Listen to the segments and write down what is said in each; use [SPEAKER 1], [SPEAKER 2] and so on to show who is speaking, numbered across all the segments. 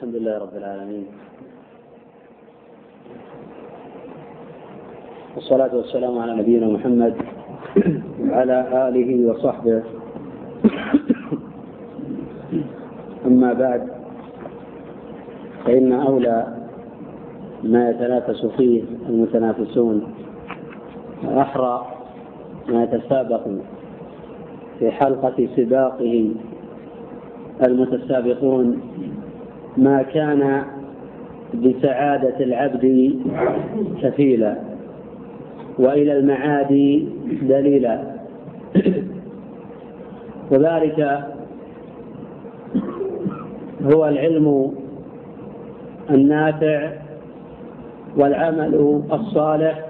[SPEAKER 1] الحمد لله رب العالمين. والصلاة والسلام على نبينا محمد وعلى آله وصحبه. أما بعد فإن أولى ما يتنافس فيه المتنافسون وأحرى ما يتسابق في حلقة سباقه المتسابقون ما كان بسعادة العبد كفيلا وإلى المعاد دليلا. وذلك هو العلم النافع والعمل الصالح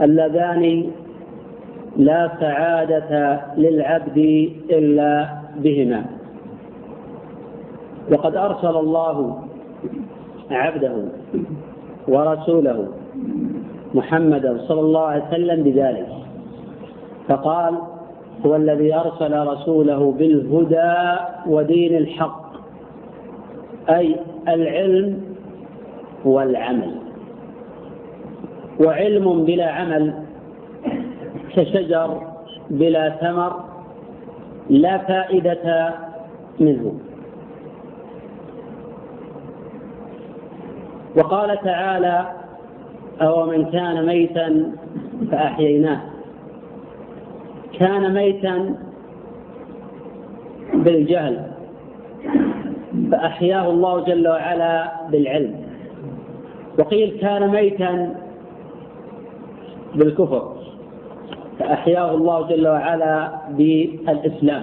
[SPEAKER 1] اللذان لا سعادة للعبد إلا بهما. وقد أرسل الله عبده ورسوله محمدا صلى الله عليه وسلم بذلك. فقال هو الذي أرسل رسوله بالهدى ودين الحق أي العلم والعمل. وعلم بلا عمل كشجر بلا ثمر لا فائدة منه. وقال تعالى أو من كان ميتا فأحييناه. كان ميتا بالجهل فأحياه الله جل وعلا بالعلم. وقيل كان ميتا بالكفر فأحياه الله جل وعلا بالإسلام.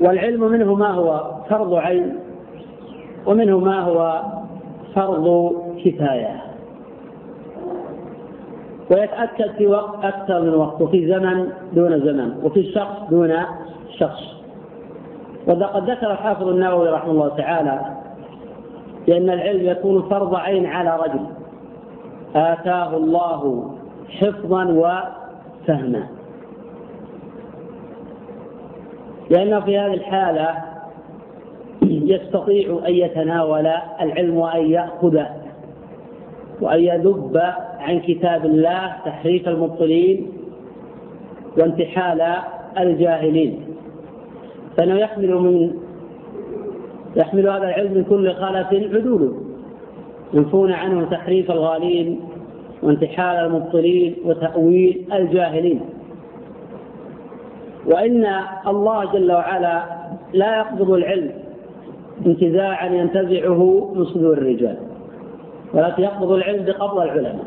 [SPEAKER 1] والعلم منه ما هو؟ فرض عين. ومنه ما هو فرض كفاية. ويتأكد في وقت أكثر من وقت وفي زمن دون زمن وفي شخص دون شخص. وقد ذكر الحافظ النووي رحمه الله تعالى بأن العلم يكون فرض عين على رجل. آتاه الله حفظا وفهما. لأنه في هذه الحالة يستطيع أن يتناول العلم وأن يأخذه وأن يذب عن كتاب الله تحريف المبطلين وانتحال الجاهلين. فإنه يحمل من يحمل هذا العلم من كل خلف عدوله ينفون عنه تحريف الغالين وانتحال المبطلين وتأويل الجاهلين. وإن الله جل وعلا لا يقبض العلم انتزاعا ينتزعه من صدور الرجال ولكن يقبض العلم بقبض العلماء.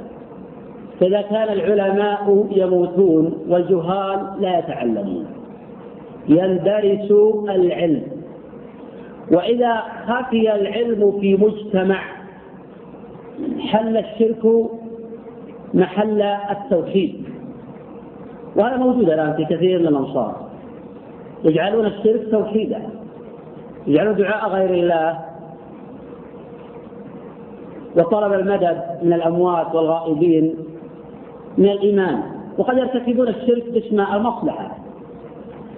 [SPEAKER 1] فإذا كان العلماء يموتون والجهال لا يتعلمون. يندرس العلم. وإذا خفي العلم في مجتمع حل الشرك محل التوحيد. وهذا موجود الآن في كثير من الأمصار يجعلون الشرك توحيدا. يجعلون دعاء غير الله. وطلب المدد من الأموات والغائبين من الإيمان. وقد يرتكبون الشرك باسم المصلحة.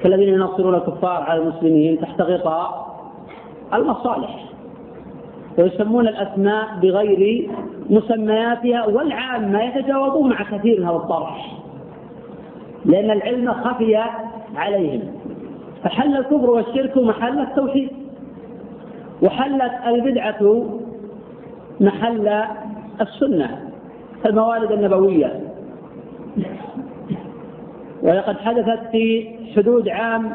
[SPEAKER 1] كالذين ينصرون الكفار على المسلمين تحت غطاء المصالح. ويسمون الأسماء بغير مسمياتها والعامة يتجاوزون مع كثير من هذا الطرح لأن العلم خفي عليهم. فحل الكفر والشرك محل التوحيد وحلت البدعة محل السنة الموالد النبوية. ولقد حدثت في حدود عام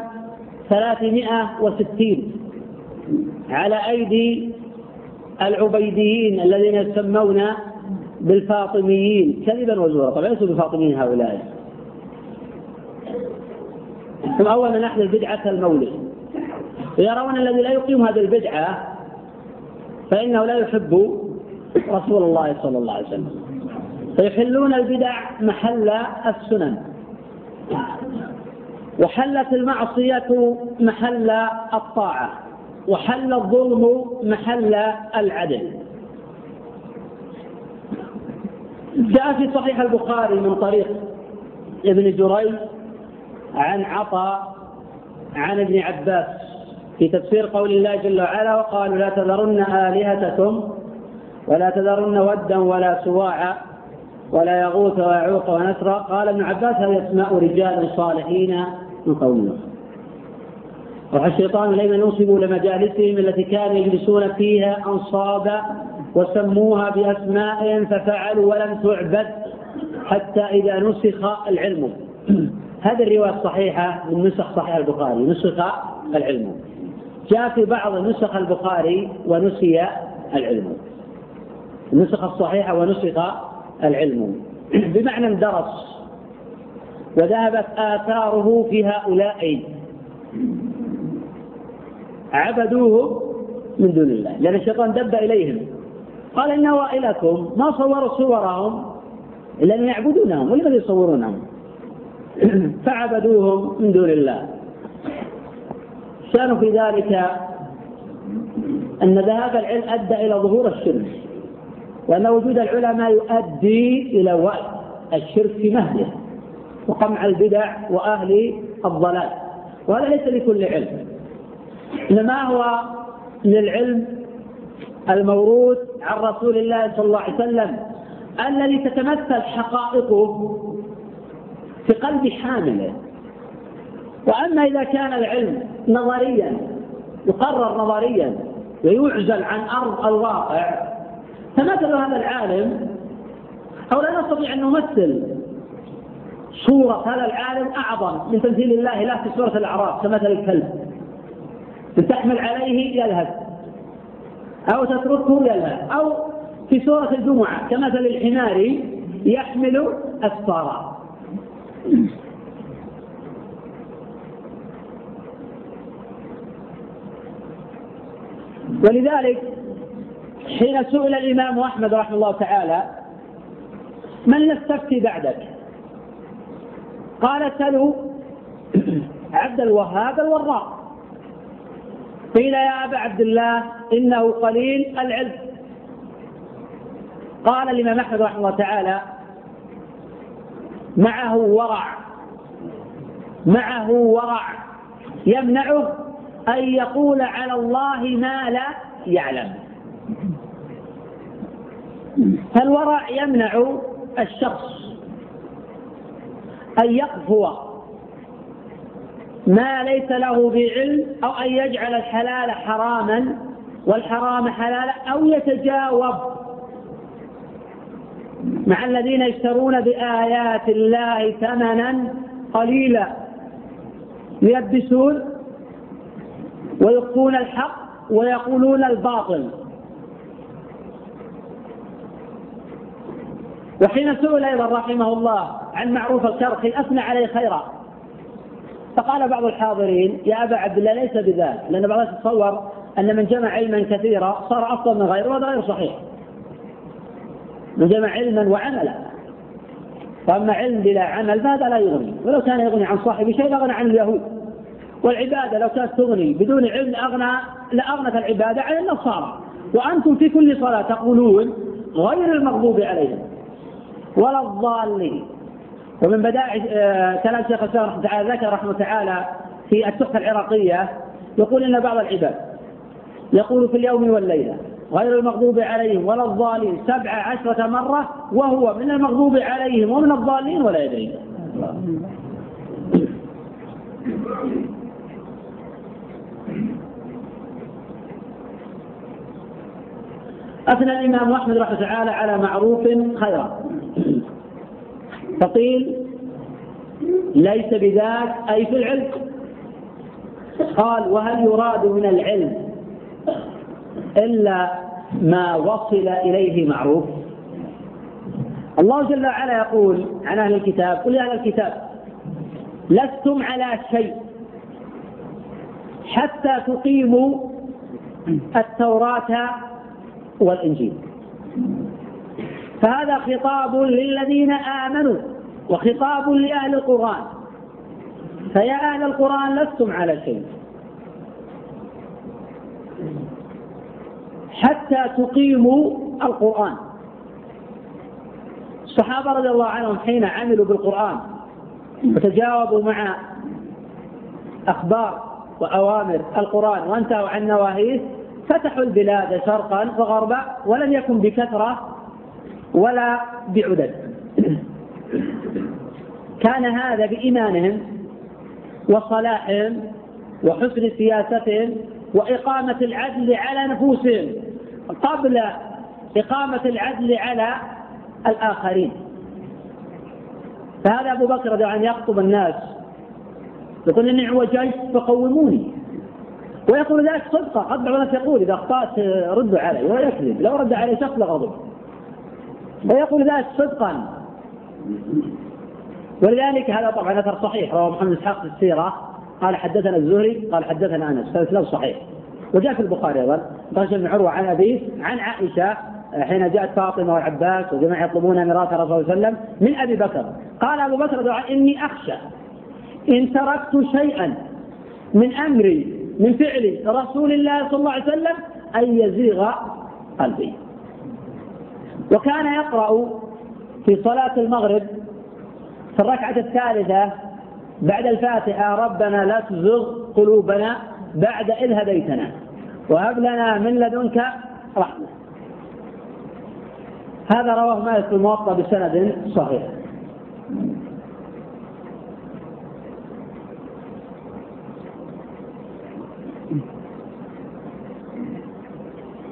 [SPEAKER 1] ثلاثمائة وستين على أيدي العبيديين الذين يسمون بالفاطميين كذبا وزورا. طبعا ليسوا بفاطميين هؤلاء. ثم أول من أحدث بدعة المولد ويرون الذي لا يقيم هذه البدعة فإنه لا يحب رسول الله صلى الله عليه وسلم. فيحلون البدع محل السنن. وحلت المعصية محل الطاعة. وحل الظلم محل العدل. جاء في صحيح البخاري من طريق ابن جريج عن عطاء عن ابن عباس في تفسير قول الله جل وعلا وقالوا لا تذرن آلهتكم ولا تذرن ودا ولا سواعا ولا يغوث ويعوق ونسرا قال ابن عباس هذه اسماء رجال صالحين من قوم نوح؟ الشيطان لما نصبوا لمجالسهم التي كانوا يجلسون فيها أنصابا وسموها بأسماء ففعلوا ولم تعبد حتى إذا نسخ العلم. هذه الرواية الصحيحة من نسخ صحيح البخاري نسخ العلم. جاء في بعض نسخ البخاري ونسي العلم. النسخ الصحيحة ونسخ العلم. بمعنى اندرس وذهبت آثاره في هؤلاء. عبدوه من دون الله لأن الشيطان دب إليهم. قال إن وائلكم. ما صوروا صورهم؟ إلا أن يعبدونهم. ولماذا يصورونهم؟ فعبدوهم من دون الله. الشان في ذلك أن ذهاب العلم أدى إلى ظهور الشرك وأن وجود العلماء يؤدي إلى وعي الشرك في مهله وقمع البدع وأهل الضلال. وهذا ليس لكل علم إنما هو للعلم الموروث عن رسول الله صلى الله عليه وسلم الذي تتمثل حقائقه في قلب حامله. وأما إذا كان العلم نظريا يقرر نظريا ويعزل عن أرض الواقع فمثل هذا العالم أو لا نستطيع أن نمثل صورة هذا العالم أعظم من تمثيل الله لا في سورة الأعراف كمثل الكلب. تحمل عليه يلهث أو تتركه يلهث أو في سورة الجمعة كمثل الحمار يحمل أسفارا. ولذلك حين سئل الإمام أحمد رحمه الله تعالى من نستفتي بعدك؟ قال سلوا عبد الوهاب الوراق قيل يا أبا عبد الله إنه قليل العلم. قال الإمام أحمد رحمه الله تعالى معه ورع. معه ورع. يمنعه أن يقول على الله ما لا يعلم. فالورع يمنع الشخص أن يقفو ما ليس له بعلم أو أن يجعل الحلال حراما والحرام حلالا أو يتجاوب مع الذين يشترون بآيات الله ثمنا قليلا. يلبسون ويخفون الحق ويقولون الباطل. وحين سئل أيضا رحمه الله عن معروف الكرخي أثنى عليه خيرا. فقال بعض الحاضرين يا أبا عبد الله ليس بذلك. لأن بعض الناس يتصور أن من جمع علما كثيرا صار أفضل من غيره وهذا غير صحيح. من علما وعملا. واما علم بلا عمل فهذا لا يغني. ولو كان يغني عن صاحب شيء لغنى عن اليهود. والعبادة لو كانت تغني بدون علم لاغنى لأغنت العبادة عن النصارى. وأنتم في كل صلاة تقولون غير المغضوب عليهم ولا الضالين. ومن بدائع آه، كلام شيخ الإسلام رحمه تعالى ذكر رحمه تعالى في التحفة العراقية يقول إن بعض العباد يقول في اليوم والليلة غير المغضوب عليهم ولا الضالين سبع عشرة مرة وهو من المغضوب عليهم ومن الضالين ولا يدري. أثنى الإمام أحمد رحمه تعالى على معروف خيرا. فقيل ليس بذاك أي في العلم. قال وهل يراد من العلم إلا ما وصل إليه معروف. الله جل وعلا يقول عن أهل الكتاب قل يا أهل الكتاب لستم على شيء حتى تقيموا التوراة والإنجيل. فهذا خطاب للذين آمنوا وخطاب لأهل القرآن. فيا أهل القرآن لستم على شيء. حتى تقيموا القرآن. الصحابة رضي الله عنهم حين عملوا بالقرآن وتجاوبوا مع أخبار وأوامر القرآن وانتهوا عن نواهيه فتحوا البلاد شرقا وغربا ولم يكن بكثرة ولا بعدد. كان هذا بإيمانهم وصلاحهم وحسن سياستهم وإقامة العدل على نفوسهم. قبل إقامة العدل على الآخرين. فهذا أبو بكر رضي الله عنه يخطب الناس. يقول إني عوجيت فقوموني. ويقول ذلك صدقة قد بعض الناس يقول إذا أخطأت ردوا علي ويكذب لو رد عليه شخص لغضب. ويقول ذلك صدقا. ولذلك هذا طبعا أثر صحيح. رواه محمد إسحاق في السيرة. قال حدثنا الزهري قال حدثنا أنس. فالإسناد صحيح. وجاء في البخاري أيضا قال بن عروة عن أبيه عن عائشة حين جاءت فاطمة والعباس وجميع يطلبون ميراث الرسول صلى الله عليه وسلم من أبي بكر. قال أبو بكر إني أخشى. إن تركت شيئا من أمري من فعل رسول الله صلى الله عليه وسلم أن يزيغ قلبي. وكان يقرأ في صلاة المغرب في الركعة الثالثة بعد الفاتحة ربنا لا تزغ قلوبنا بعد إذ هديتنا. وهب لنا من لدنك رحمة. هذا رواه مالك الموطأ بسند صحيح.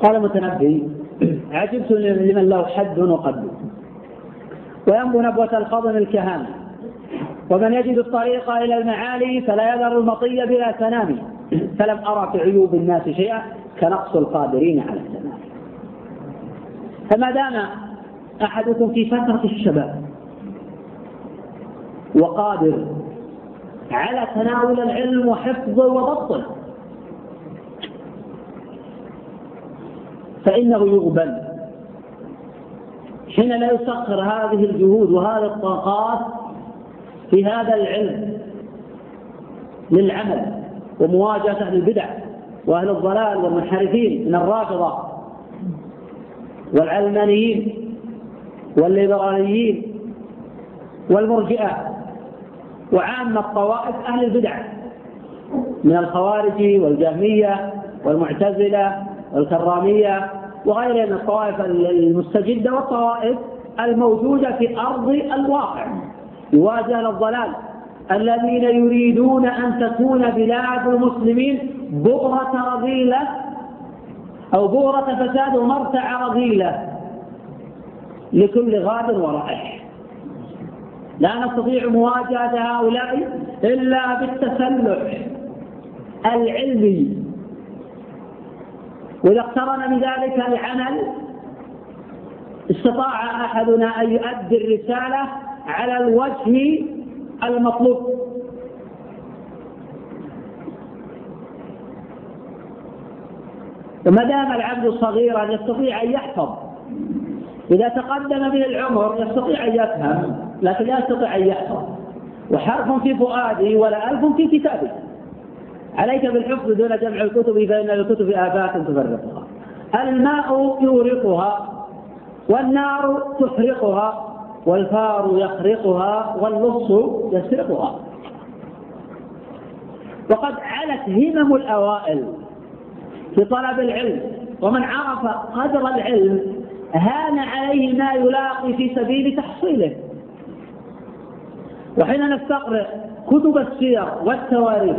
[SPEAKER 1] قال المتنبي عجبت لمن له حد وقد. وينبو نبوة الخضم الكهان. ومن يجد الطريق إلى المعالي فلا يذر المطية بلا تنام فلم أرى في عيوب الناس شيئا كنقص القادرين على التمام. فما دام أحدكم في فترة الشباب وقادر على تناول العلم وحفظه وضبطه فإنه يغبن. حين لا يسخر هذه الجهود وهذه الطاقات في هذا العلم للعمل ومواجهة أهل البدع وأهل الضلال والمنحرفين من الرافضة والعلمانيين والليبراليين والمرجئة وعامة طوائف أهل البدع من الخوارج والجهمية والمعتزلة والكرامية وغيرها من الطوائف المستجدة والطوائف الموجودة في أرض الواقع. يواجه الضلال الذين يريدون أن تكون بلاد المسلمين بؤرة رذيلة أو بؤرة فساد ومرتع رذيلة لكل غاد ورائح. لا نستطيع مواجهة هؤلاء إلا بالتسلح العلمي. وإذا اقترن بذلك العمل استطاع أحدنا أن يؤدي الرسالة على الوجه المطلوب. وما دام العبد صغيرا يستطيع أن يحفظ. إذا تقدم به العمر يستطيع أن يفهم لكن لا يستطيع أن يحفظ. وحرف في فؤاده ولا ألف في كتابه. عليك بالحفظ دون جمع الكتب فإن الكتب ابات تفرقها. الماء يورقها والنار تحرقها. والفار يخرقها واللص يسرقها. وقد علت همم الأوائل في طلب العلم ومن عرف قدر العلم هان عليه ما يلاقي في سبيل تحصيله. وحين نستقرأ كتب السير والتواريخ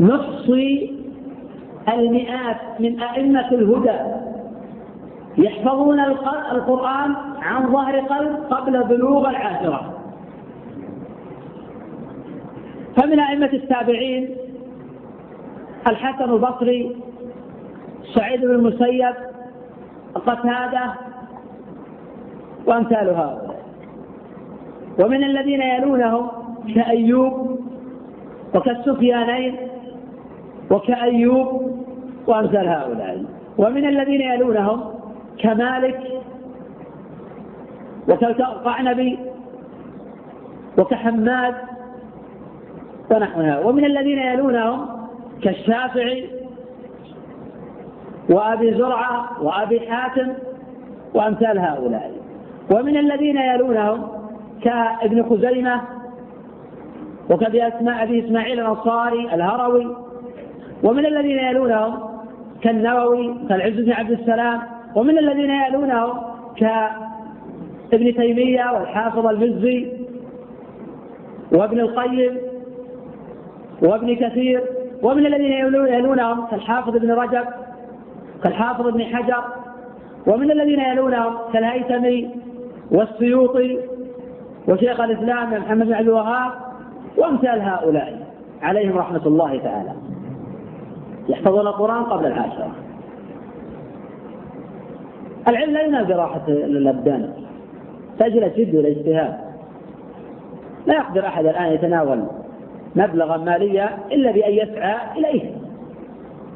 [SPEAKER 1] نحصي المئات من أئمة الهدى يحفظون القرآن عن ظهر قلب قبل بلوغ العاشرة. فمن أئمة التابعين الحسن البصري سعيد بن المسيب قتادة وأمثال هؤلاء. ومن الذين يلونهم كأيوب وكالسفيانين وكأيوب وأمثال هؤلاء. ومن الذين يلونهم كمالك وكالقعنبي وكحماد ونحوها ومن الذين يلونهم كالشافعي وأبي زرعة وأبي حاتم وأمثال هؤلاء. ومن الذين يلونهم كابن خزيمة وكأبي أسماء أبي إسماعيل الأنصاري الهروي. ومن الذين يلونهم كالنووي كالعز بن عبد السلام ومن الذين يلونهم كابن تيمية والحافظ المزي وابن القيم وابن كثير ومن الذين يلونهم كالحافظ ابن رجب كالحافظ ابن حجر ومن الذين يلونهم كالهيثمي والسيوطي وشيخ الإسلام محمد بن عبد الوهاب وامثال هؤلاء عليهم رحمة الله تعالى. يحفظون القرآن قبل العاشرة. العلم لا ينال براحه الابدان تجرى جد والاجتهاد. لا يقدر أحد الآن يتناول مبلغا ماليا إلا بأن يسعى إليه.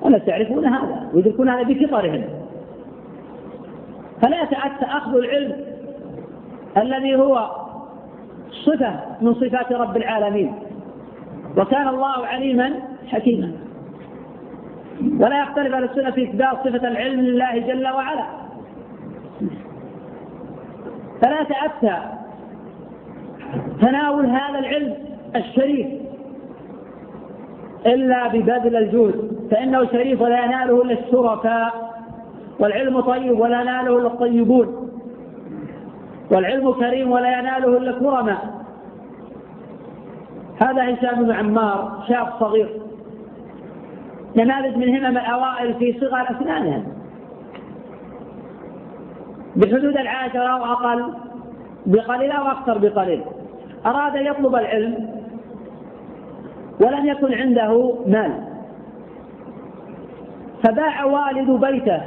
[SPEAKER 1] والناس يعرفون هذا ويدركون هذا بكبرهم. فلا يتأتى أخذ العلم الذي هو صفة من صفات رب العالمين. وكان الله عليما حكيما. ولا يختلف أهل السنة في إثبات صفة العلم لله جل وعلا. فلا يتأتى تناول هذا العلم الشريف إلا ببذل الجهد فإنه شريف ولا يناله إلا الشرفاء والعلم طيب ولا يناله إلا الطيبون والعلم كريم ولا يناله إلا الكرماء. هذا هشام بن عمار شاب صغير نماذج من همم الأوائل في صغر أسنانهم. بحدود العاشرة أو أقل بقليل أو أكثر بقليل. أراد أن يطلب العلم ولم يكن عنده مال. فباع والد بيته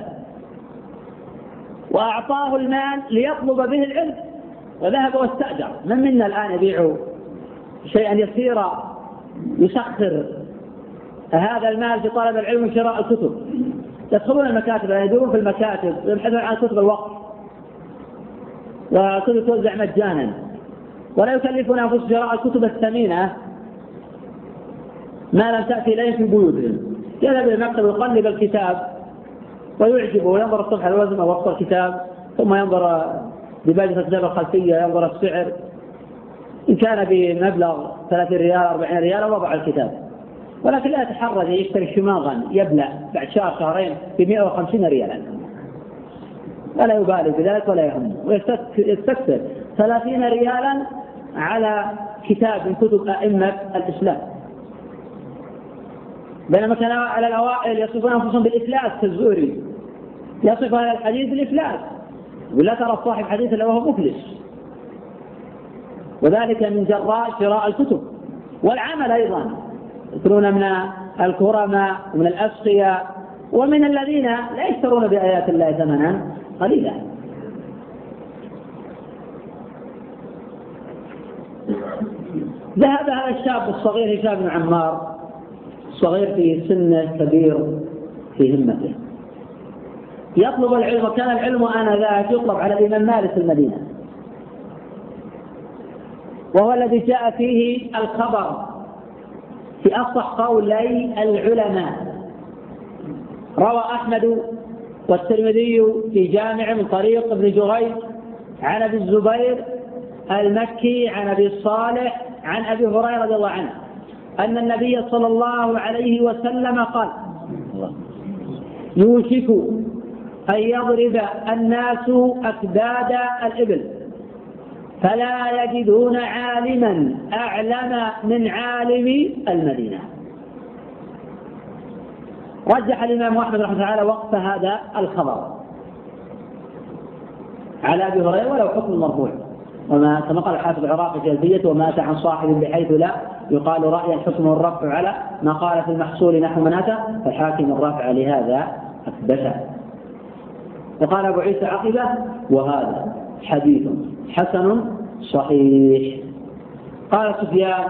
[SPEAKER 1] وأعطاه المال ليطلب به العلم وذهب واستأجر. من منا الآن يبيع شيئا يسيرا يسخر هذا المال في طلب العلم وشراء الكتب؟ يدخلون المكاتب يدورون في المكاتب يبحثون عن كتب الوقت. وكتب توزع مجانا. ولا يكلفون أنفسهم شراء الكتب الثمينة ما لم تأتي إليهم في بيوتهم يذهب إلى المكتب ويقلب الكتاب ويعجبه وينظر الصفحه الوزن ووسط الكتاب ثم ينظر بباقي الكتاب الخلفية ينظر السعر. إن كان بمبلغ 30 ريال 40 ريال وضع الكتاب. ولكن لا يتحرج يشتري شماغا يبلع بعد شهر شهرين ب 150 ريالا. ولا يبالي بذلك ولا يهمه. ويستكثر 30 ريالا على كتاب من كتب أئمة الإسلام. بينما كان على الأوائل يصفون أنفسهم بالإفلاس كالزهري يصف هذا الحديث بالإفلاس. ولا ترى صاحب حديث إلا وهو مفلس. وذلك من جراء شراء الكتب. والعمل أيضا. يكونون من الكرماء ومن الأسقياء ومن الذين لا يشترون بآيات الله ثمنا. قليلا ذهب هذا الشاب الصغير هشام بن عمار. صغير في سنه كبير في همته. يطلب العلم وكان العلم آنذاك يطلب على الإمام مالك المدينة. وهو الذي جاء فيه الخبر في أصح قولي العلماء. روى أحمد والترمذي في جامع من طريق ابن جريج عن أبي الزبير المكي عن أبي صالح عن أبي هريرة رضي الله عنه أن النبي صلى الله عليه وسلم قال يوشك أن يضرب الناس اكباد الإبل فلا يجدون عالما أعلم من عالم المدينة. رجح الإمام أحمد رحمه الله تعالى وقف هذا الخبر. على أبي هريرة ولو حكم مرفوع. وما كما قال الحافظ العراقي في الفية ومات عن صاحب بحيث لا يقال رأيا حكم الرفع على ما قال في المحصول نحو من أتى فحاكم الرفع لهذا أثبته وقال أبو عيسى عقبة وهذا حديث حسن صحيح. قال سفيان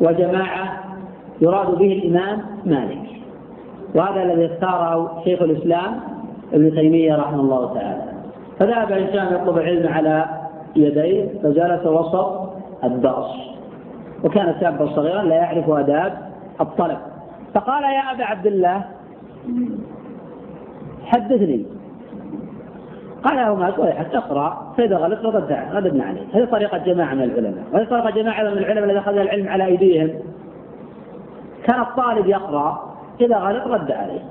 [SPEAKER 1] وجماعة يراد به الإمام مالك. وهذا الذي اختاره شيخ الإسلام ابن تيمية رحمه الله تعالى. فذهب هشام يطلب العلم على يديه فجلس وسط الدرس. وكان شابا صغيرا لا يعرف آداب الطلب. فقال يا أبا عبد الله حدثني. قال له مالك ويحك اقرأ. فإذا غلط رددنا عليه هذه طريقة جماعة من العلماء. وهذه طريقة جماعة من العلماء الذين اخذوا العلم على أيديهم. كان الطالب يقرأ اذا غلط رد عليه.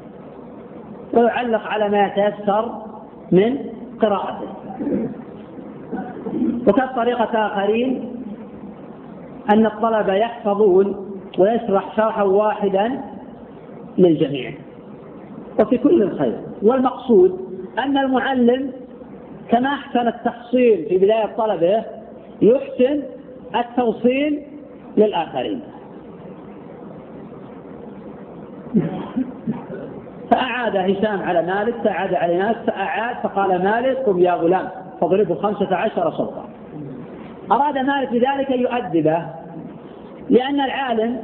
[SPEAKER 1] ويعلق على ما يتيسر من قراءته. وكانت طريقة آخرين أن الطلبة يحفظون ويشرح شرحا واحدا للجميع. وفي كل الخير. والمقصود أن المعلم كما أحسن التحصيل في بداية طلبه يحسن التوصيل للآخرين. فأعاد هشام على مالك فأعاد على ناس فأعاد فقال مالك قم يا غلام فضربه خمسة عشر صوتا. أراد مالك بذلك أن يؤدبه لأن العالم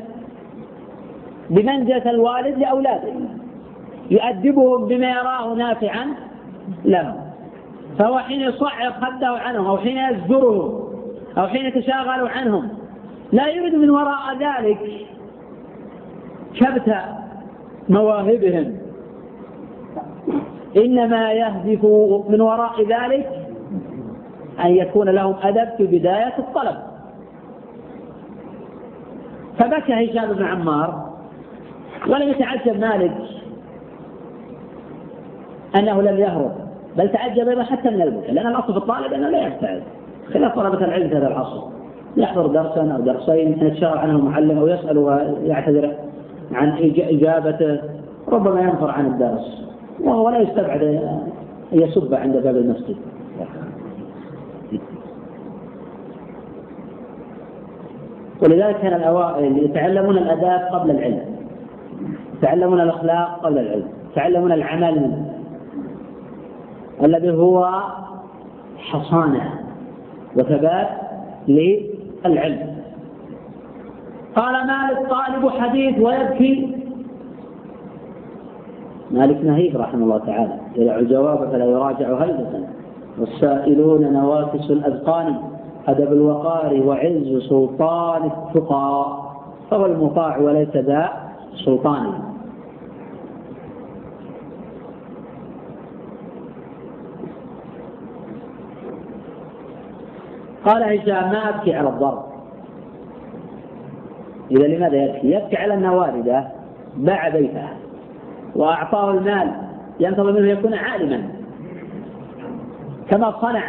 [SPEAKER 1] بمنزلة الوالد لأولاده يؤدبهم بما يراه نافعا لهم. فهو حين يصعب خده عنهم أو حين يزجره أو حين يتشاغل عنهم لا يريد من وراء ذلك كبت مواهبهم. إنما يهدف من وراء ذلك أن يكون لهم أدب في بداية الطلب. فبكى هشام بن عمار ولم يتعجب مالك أنه لم يهرب بل تعجب أيضا حتى من البكاء لأن الأصل في الطالب أنه لا يبتعد خلاف طلبة العلم في هذا العصر. يحضر درسا أو درسين يتشاور عنه المعلم أو يسأل ويعتذر. عن إجابته ربما ينفر عن الدرس وهو لا يستبعد أن يسب عند باب المسجد. ولذلك كان الأوائل يتعلمون الآداب قبل العلم يتعلمون الأخلاق قبل العلم يتعلمون العمل الذي هو حصانة وثبات للعلم. قال مالك طالب حديث ويبكي. مالك نهيك رحمه الله تعالى. يدع الجواب فلا يراجع هلبة والسائلون نواكس الأذقان أدب الوقار وعز سلطان التقى فهو المطاع وليس ذا سلطان. قال هشام ما أبكي على الضرب. إذا لماذا يبكي؟ يبكي على أن والده باع بيته وأعطاه المال ينتظر منه يكون عالما. كما صنع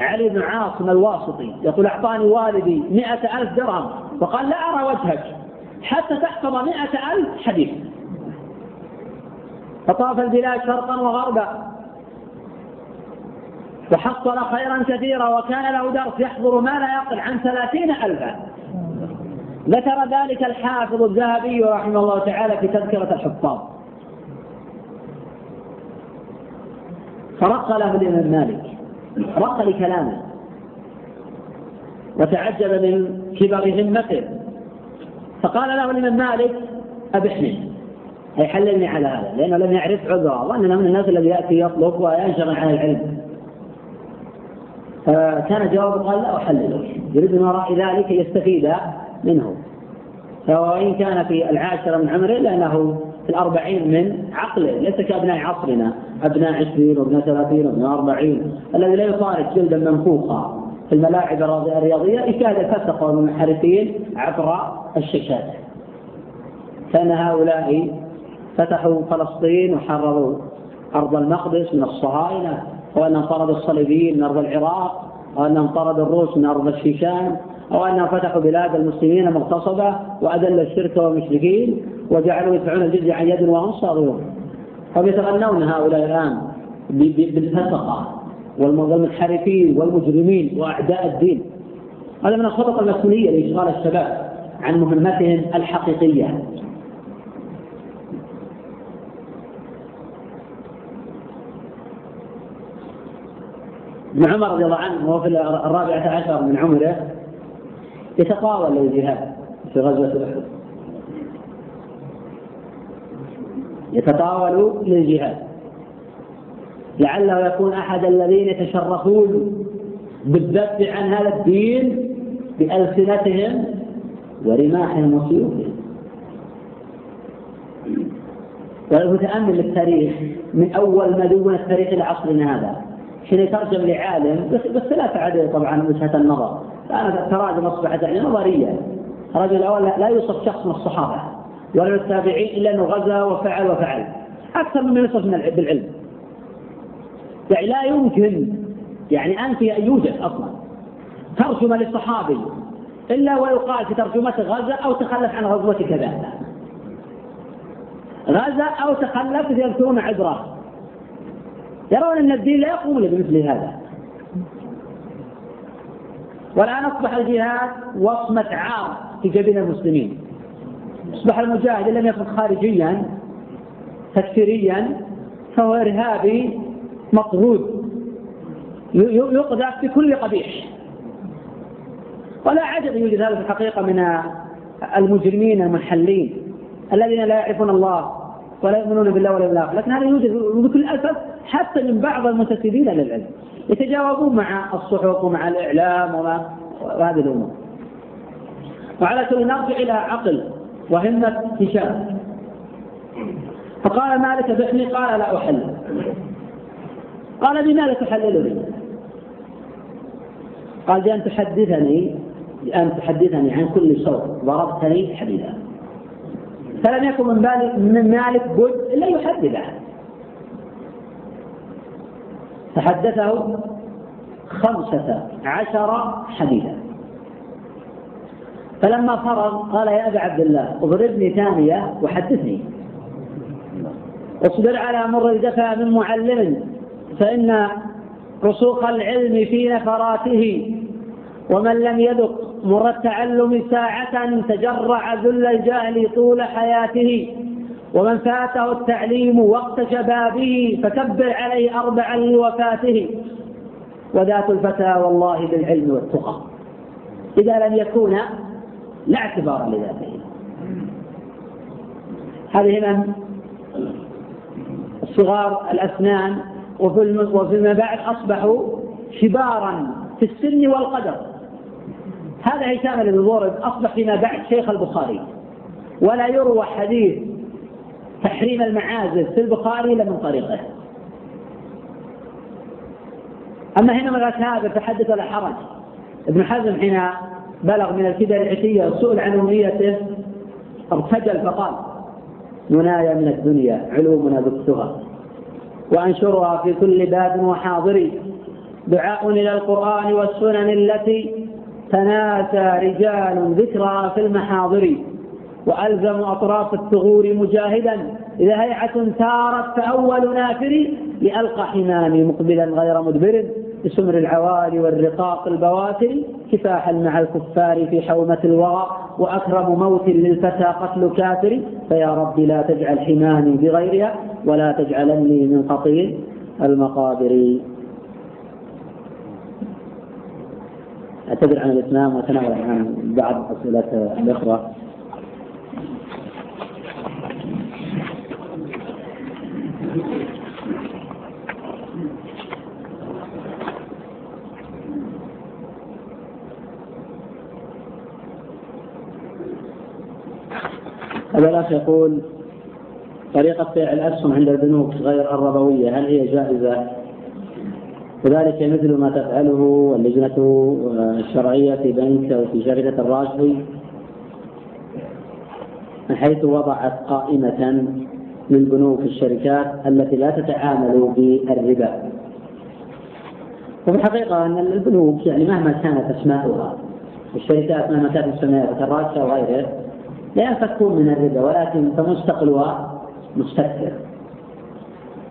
[SPEAKER 1] علي بن عاصم الواسطي يقول أعطاني والدي مئة ألف درهم وقال لا أرى وجهك حتى تحفظ مئة ألف حديث. فطاف البلاد شرقا وغربا. وحصل خيرا كثيرا وكان له درس يحضر ما لا يقل عن ثلاثين ألفا. ذكر ذلك الحافظ الذهبي رحمه الله تعالى في تذكرة الحفاظ. فرق له الإمام مالك رق لكلامه وتعجب من كبر همته. فقال له الإمام مالك أبحني. أي حللني على هذا لأنه لم يعرف عذره وأننا من الناس الذي يأتي يطلب وينشغل عن العلم. فكان جوابه قال لا أحللك يريد من وراء ذلك يستفيد. منه. وإن كان في العاشرة من عمره لأنه في الأربعين من عقله ليس كأبناء عصرنا. أبناء عشرين وابناء ثلاثين وابناء أربعين. الذي لا يفارق جلدا منفوخا. في الملاعب الرياضية يشاهد الفسق والمنحرفين عبر الشاشات. كان هؤلاء فتحوا فلسطين وحرروا أرض المقدس من الصهاينة وأنهم طردوا الصليبيين من أرض العراق وأنهم طردوا الروس من أرض الشيشان. أو أنهم فتحوا بلاد المسلمين مغتصبة وأذل الشرك والمشركين وجعلوا يدفعون الجزية عن يد وهم صاغرون. هم يتغنون هؤلاء الآن بالفسقة والمنحرفين والمجرمين وأعداء الدين. هذا من الخطط المسؤولية لإشغال الشباب عن مهمتهم الحقيقية. ابن عمر رضي الله عنه وهو في الرابعة عشر من عمره يتطاول للجهاد في غزوة أحد. يتطاول للجهاد. لعله يكون أحد الذين يتشرفون بالذب عن هذا الدين بألسنتهم ورماحهم وسيوفهم. ولو تأمل التاريخ من أول ما دون التاريخ إلى عصرنا هذا. حين يترجم لعالم بس لا تعد طبعا وجهة النظر. كانت التراجم أصبحت يعني نظرية. الرجل الأول لا يوصف شخص من الصحابة ولا التابعين إلا أنه غزا وفعل وفعل. أكثر مما يوصف بالعلم. يعني لا يمكن يعني أنفي أن يوجد أصلا. ترجمة للصحابي إلا ويقال في ترجمته غزا أو تخلف عن غزوة كذا. غزا أو تخلف يذكرون عذره يرون أن الدين لا يقوم بمثل هذا. والآن أصبح الجهاد وصمة عار في جبين المسلمين. أصبح المجاهد لم يكن خارجيا تكفيريا فهو إرهابي مطرود. يقذف بكل قبيح. ولا عجب يوجد هذا في الحقيقة من المجرمين المنحلين الذين لا يعرفون الله ولا يؤمنون بالله ولا بالآخرة. لكن هذا يوجد بكل أسف حتى من بعض المنتسبين للعلم. يتجاوبون مع الصحف ومع الإعلام وما وهذه الأمور. وعلى كل نرجع إلى عقل وهمة هشام. فقال مالك بحني قال لا أحل. قال بماذا تحللني؟ قال بأن تحدثني بأن تحدثني عن كل صوت ضربتني حديدا فلم يكن من مالك بد إلا يحدثه. فحدثه خمسة عشر حديثا. فلما فرغ قال يا أبا عبد الله اضربني ثانية وحدثني. اصبر على مر الجفا من معلم فإن رسوخ العلم في نفراته. ومن لم يذق مر التعلم ساعة تجرع ذل الجهل طول حياته. ومن فاته التعليم وقت شبابه فكبر عليه أربعا لوفاته. وذات الفتى والله بالعلم والتقى. إذا لم يكون لا اعتبار لذاته. هذه من؟ صغار الأسنان. وفيما بعد أصبحوا كبارا في السن والقدر. هذا هشام بن ضرب أصبح فيما بعد شيخ البخاري. ولا يروى حديث تحريم المعازف في البخاري إلا من طريقه. أما هنا من هذا فحدث ولا حرج. ابن حزم حين بلغ من الكدر العتية وسئل عن أمنيته ارتجل فقال منايا من الدنيا علومنا بثها وأنشرها في كل باب وحاضر. دعاء إلى القرآن والسنن التي تناسى رجال ذكرى في المحاضر. وألزم أطراف الثغور مجاهدا. إذا هيعة سارت فأول نافر لألقى حمامي مقبلا غير مدبر بسمر العوالي والرقاق البواتر كفاحا مع الكفار في حومة الوغى وأكرم موت للفتى قتل كافر. فيا رب لا تجعل حمامي بغيرها ولا تجعلني من قطيع المقابر. أعتذر عن الإتمام وأتناول عن بعض أسئلة الأخرى. هذا الأخ يقول طريقة بيع الأسهم عند البنوك غير الربوية هل هي جائزة؟ وذلك مثل ما تفعله اللجنة الشرعية في بنك أو في شركة الراشدي من حيث وضعت قائمة للبنوك الشركات التي لا تتعامل بالربا وفي الحقيقة أن البنوك يعني مهما كانت أسماؤها الشركات مهما كانت مسمياتها كالراشدة وغيره لا ينفكون من الربا ولكن فمستقلها مستكثر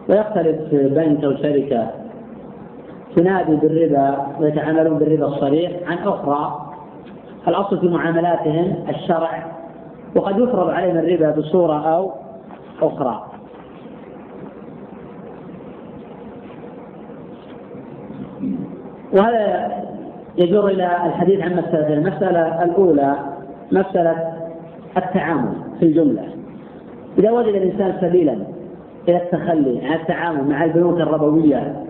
[SPEAKER 1] ويختلف بنك أو شركة تنادي بالربا ويتعاملون بالربا الصريح عن أخرى. الأصل في معاملاتهم الشرع وقد يفرض عليهم الربا بصورة أو أخرى. وهذا يجر إلى الحديث عن مسألتين المسألة الأولى مسألة التعامل في الجملة. إذا وجد الإنسان سبيلا إلى التخلي عن التعامل مع البنوك الربوية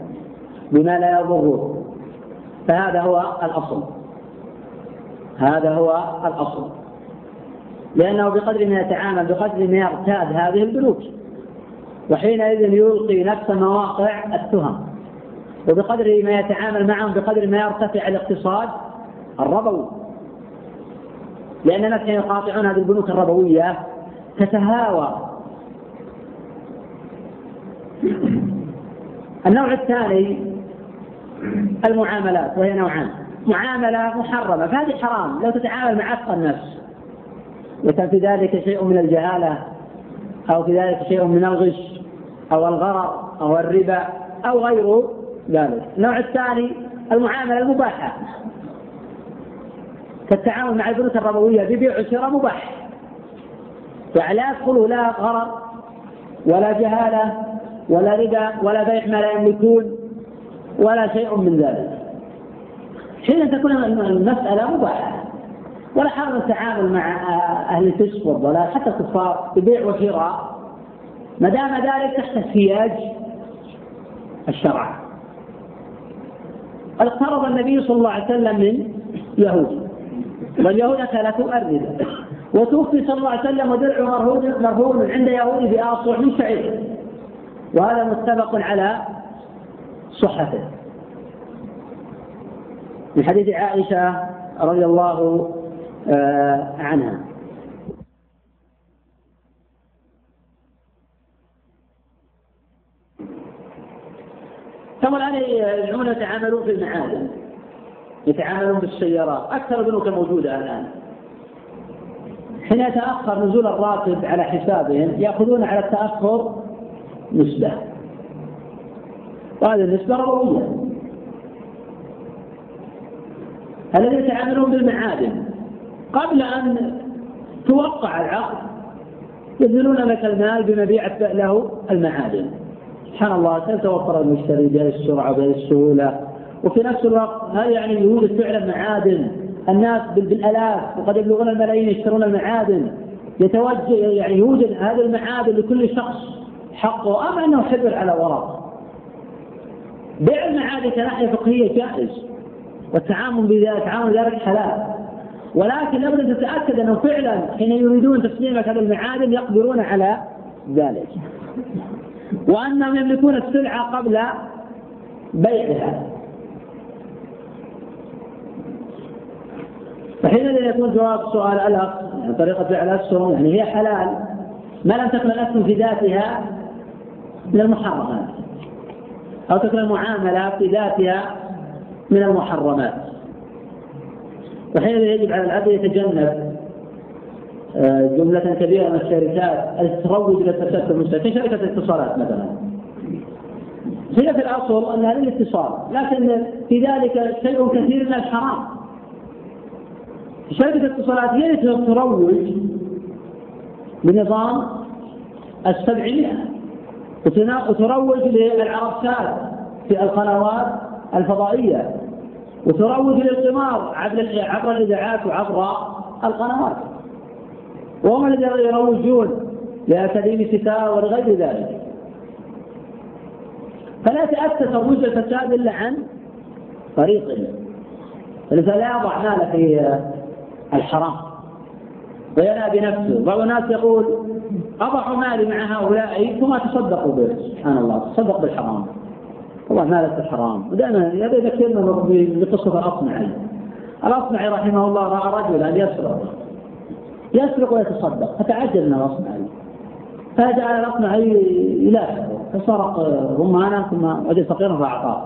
[SPEAKER 1] بما لا يضره فهذا هو الأصل. هذا هو الأصل. لأنه بقدر ما يتعامل بقدر ما يرتاد هذه البنوك وحينئذ يلقي نفس مواقع التهم. وبقدر ما يتعامل معهم بقدر ما يرتفع الاقتصاد الربوي. لأن الناس حين يقاطعون هذه البنوك الربوية تتهاوى. النوع الثاني المعاملات وهي نوعان. معاملة محرمة فهذه حرام. لو تتعامل مع أتقى الناس وكان في ذلك شيء من الجهالة أو في ذلك شيء من الغش أو الغرر أو الربا أو غير ذلك. النوع الثاني المعاملة المباحة. كالتعامل مع البنوك الربوية ببيع وشراء مباح. يعني لا يدخله لا غرر ولا جهالة ولا ربا ولا بيع ما لا يملكون ولا شيء من ذلك. حين تكون المسألة مباحة ولا حرم التعامل مع أهل الفسق والضلال حتى الكفار ببيع وشراء. ما دام ذلك تحت سياج الشرع. اقترض النبي صلى الله عليه وسلم من يهود. واليهود ثلاثة أردة وتوفي صلى الله عليه وسلم ودرع مرهون مرهون عند يهودي بأصبع من شعير. وهذا متفق على صحته. من حديث عائشة رضي الله آه، عنها. ثم الآن يجعلون يتعاملون في المعادن. يتعاملون بالسيارات. أكثر البنوك الموجودة الآن. حين يتأخر نزول الراتب على حسابهم يأخذون على التأخر نسبة. وهذه النسبة ربوية. الذين يتعاملون بالمعادن. قبل أن توقع العقد يبذلون لك المال بمبيع له المعادن. سبحان الله سيتوفر المشتري بهذه السرعة وبهذه السهولة؟ وفي نفس الوقت هل يعني يوجد فعلا معادن الناس بالألاف وقد يبلغون الملايين يشترون المعادن. يتوجه يعني يوجد هذه المعادن لكل شخص حقه أم أنه حبر على ورق بيع المعادن كناحية فقهية جائز والتعامل بذلك تعامل ذلك حلال. ولكن لابد أن تتأكد أنه فعلا حين يريدون تسليمك هذه المعادن يقدرون على ذلك. وانهم يملكون السلعة قبل بيعها. فحينئذ يكون جواب سؤال يعني طريقة فعل الأسهم يعني هي حلال. ما لم تكن الأسهم في ذاتها من المحرمات. أو تكون المعاملة في ذاتها من المحرمات. وحينئذ يجب على العبد يتجنب آه، جملة كبيرة من الشركات التي تروج إلى في المجتمع كشركة الاتصالات مثلا. هي في الأصل أنها للاتصال لكن في ذلك شيء كثير من الحرام. شركة الاتصالات هي التي تروج بنظام السبعمائة؟ وتروج للعربسات في القنوات الفضائية. وتروج للقمار عبر عبر الإذاعات وعبر القنوات. وهم الذين يروجون لأكاديمي ستار ولغير ذلك. فلا يتأتى ترويج الفساد إلا عن طريقه فلذا لا يضع ماله في الحرام. وينأى بنفسه. بعض الناس يقول أضع مالي مع هؤلاء. ثم أتصدق به. سبحان الله. تصدق بالحرام. والله مالك الحرام ودائما هذا يذكرنا بقصة الأصمعي. الأصمعي رحمه الله رأى رجلا يسرق. يسرق ويتصدق. فتعجب من الأصمعي. فجعل الأصمعي يلاحقه فسرق رمانا ثم وجد فقيرا فأعطاه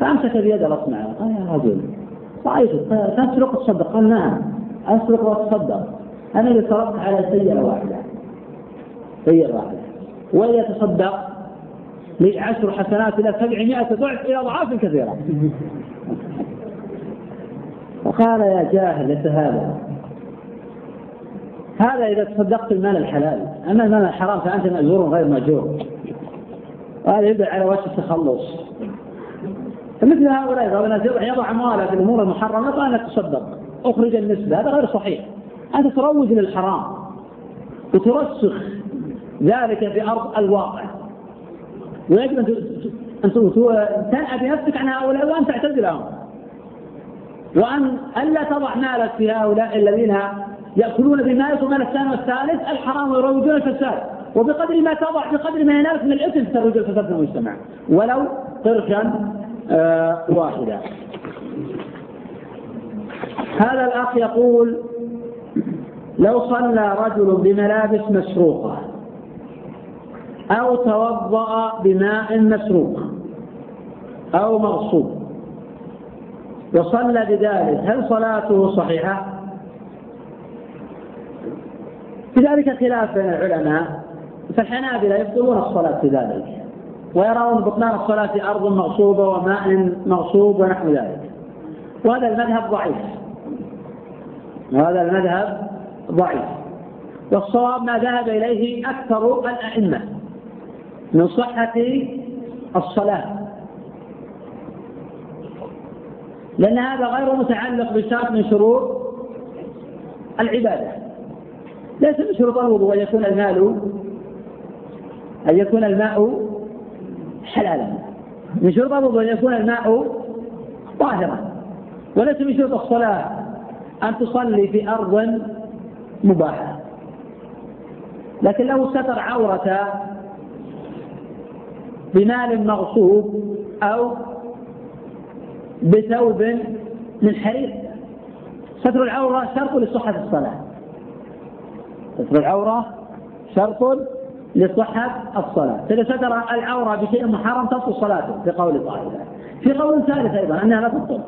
[SPEAKER 1] فأمسك بيد الأصمعي. قال يا رجل. رأيتك تسرق وتصدق. قال نعم. أسرق وأتصدق. أنا اللي سرقت على سيئة واحدة. سيئة واحدة. ويتصدق لعشر حسنات إلى سبعمائة ضعف إلى أضعاف كثيرة. فقال يا جاهل ليس هذا. هذا إذا تصدقت المال الحلال. أما المال الحرام فأنت مأجور غير مأجور. وهذا يبدأ على وجه التخلص. فمثل هؤلاء الناس يضع أمواله في الأمور المحرمة فأنا تصدق. أخرج النسبة هذا غير صحيح. أنت تروج للحرام وترسخ ذلك في أرض الواقع. ويجب أن تنأى بنفسك عن هؤلاء وأن تعتزلهم وأن ألا تضع مالك في هؤلاء الذين يأكلون بمالك ومال الثاني والثالث الحرام ويروجون الفساد. وبقدر ما تضع بقدر ما ينالك من الإثم تروج الفساد في المجتمع. ولو قرشا آه واحدة. هذا الأخ يقول لو صلى رجل بملابس مسروقة أو توضأ بماء مسروق أو مغصوب وصلى بذلك هل صلاته صحيحة؟ في ذلك خلاف بين العلماء فالحنابلة يبطلون الصلاة في ذلك ويرون بطلان الصلاة في أرض مغصوبة وماء مغصوب ونحو ذلك وهذا المذهب ضعيف وهذا المذهب ضعيف. والصواب ما ذهب إليه أكثر الأئمة من صحة الصلاة. لأن هذا غير متعلق بشرط من شروط العبادة. ليس من شروط الوضوء أن يكون المال أن يكون الماء حلالا. من شروط الوضوء أن يكون الماء طاهرا. وليس من شروط الصلاة أن تصلي في أرض مباحة. لكن لو ستر عورة بمال مغصوب أو بثوب من حرير ستر العورة شرط لصحة الصلاة. ستر العورة شرط لصحة الصلاة. فإذا ستر العورة بشيء محرم تبطل صلاته في قول طائفة. في قول ثالث أيضا أنها لا تبطل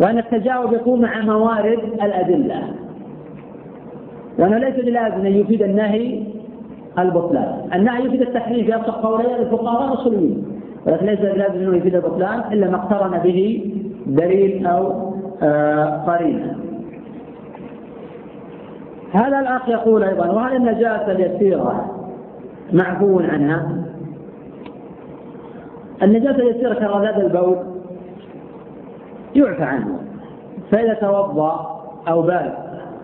[SPEAKER 1] وأن التجاوب يكون مع موارد الأدلة. وأنه ليس بلازم أن يفيد النهي البطلان. النهي يفيد التحريم في أبسط قولي الفقهاء الأصوليين ولكن ليس بلازم أنه يفيد البطلان إلا ما اقترن به دليل أو آه قرينة. هذا الأخ يقول أيضا وهل النجاسة اليسيرة معفو عنها؟ النجاسة اليسيرة كرذاذ البول يعفى عنه. فإذا توضأ أو بال.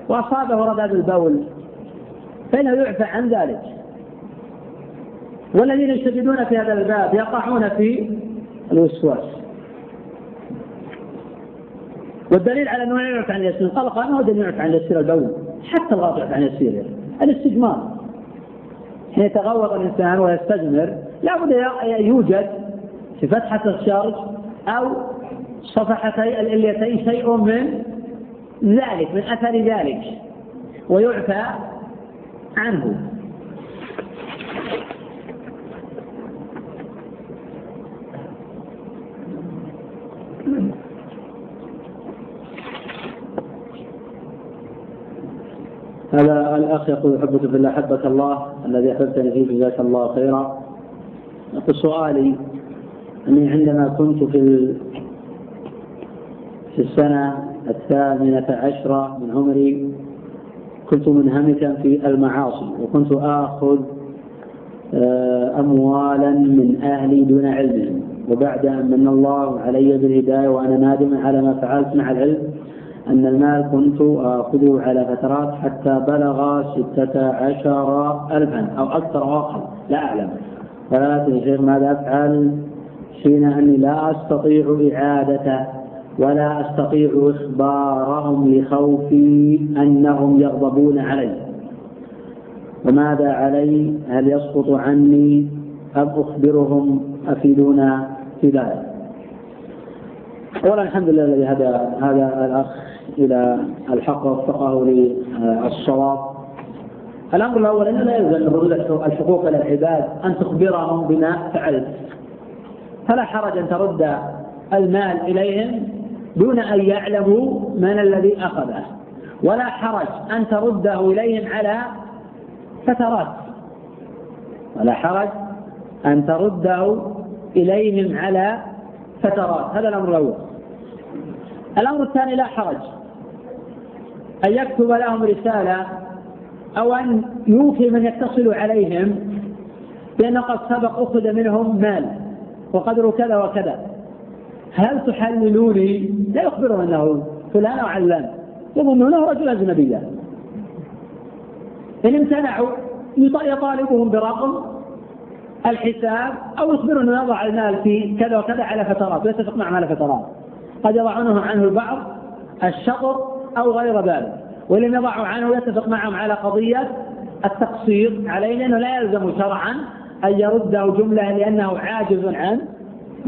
[SPEAKER 1] وأصابه رذاذ البول. فإنه يعفى عن ذلك. والذين يشتددون في هذا الباب يقعون في الوسواس. والدليل على أنه يعرف عن يسير القلق ما هو يعرف عن يسير البول؟ حتى الغاضب يعرف عن يسير الاستجمار حين يتغوط الإنسان ويستجمر لابد يوجد في فتحة الشرج أو صفحتي الإليتين شيء من ذلك من أثر ذلك ويعفى عنه. هذا الأخ يقول أحبك في الله أحبك الله الذي أحببتني فيه جزاك الله خيرا. يقول سؤالي أني عندما كنت في في السنة الثامنة عشرة من عمري كنت منهمكا في المعاصي وكنت آخذ آه، أموالا من أهلي دون علمهم وبعد أن من الله علي بالهداية وأنا نادم على ما فعلت مع العلم أن المال كنت آخذه على فترات حتى بلغ ستة عشر ألفا أو أكثر أو أقل لا أعلم. فلا يا شيخ ماذا أفعل؟ حين أني لا أستطيع إعادته ولا أستطيع إخبارهم لخوفي أنهم يغضبون علي. وماذا علي؟ هل يسقط عني؟ أم أخبرهم أفيدونا في ذلك؟ أولا الحمد لله الذي هدى هذا الأخ إلى الحق ووفقه للصواب. الأمر الأول أنه لا يلزم من الحقوق إلى العباد أن تخبرهم بما فعلت. فلا حرج أن ترد المال إليهم دون أن يعلموا من الذي أخذه. ولا حرج أن ترده إليهم على فترات. ولا حرج أن ترده إليهم على فترات. هذا الأمر الأول. الأمر الثاني لا حرج أن يكتب لهم رسالة أو أن يوفي من يتصل عليهم بأن قد سبق أخذ منهم مال وقدره كذا وكذا. هل تحللوني؟ لا يخبرهم أنه فلان أو علان. يظنونه رجل أجنبيا إن امتنعوا يطالبهم برقم الحساب أو يخبر أنه يضع المال في كذا وكذا على فترات ويتفق معهم على فترات. قد يضعونه عنه البعض الشطر أو غير ذلك. ولم يضعوا عنه يتفق معهم على قضية التقصير عليه لأنه لا يلزم شرعا أن يرده جملة لأنه عاجز عن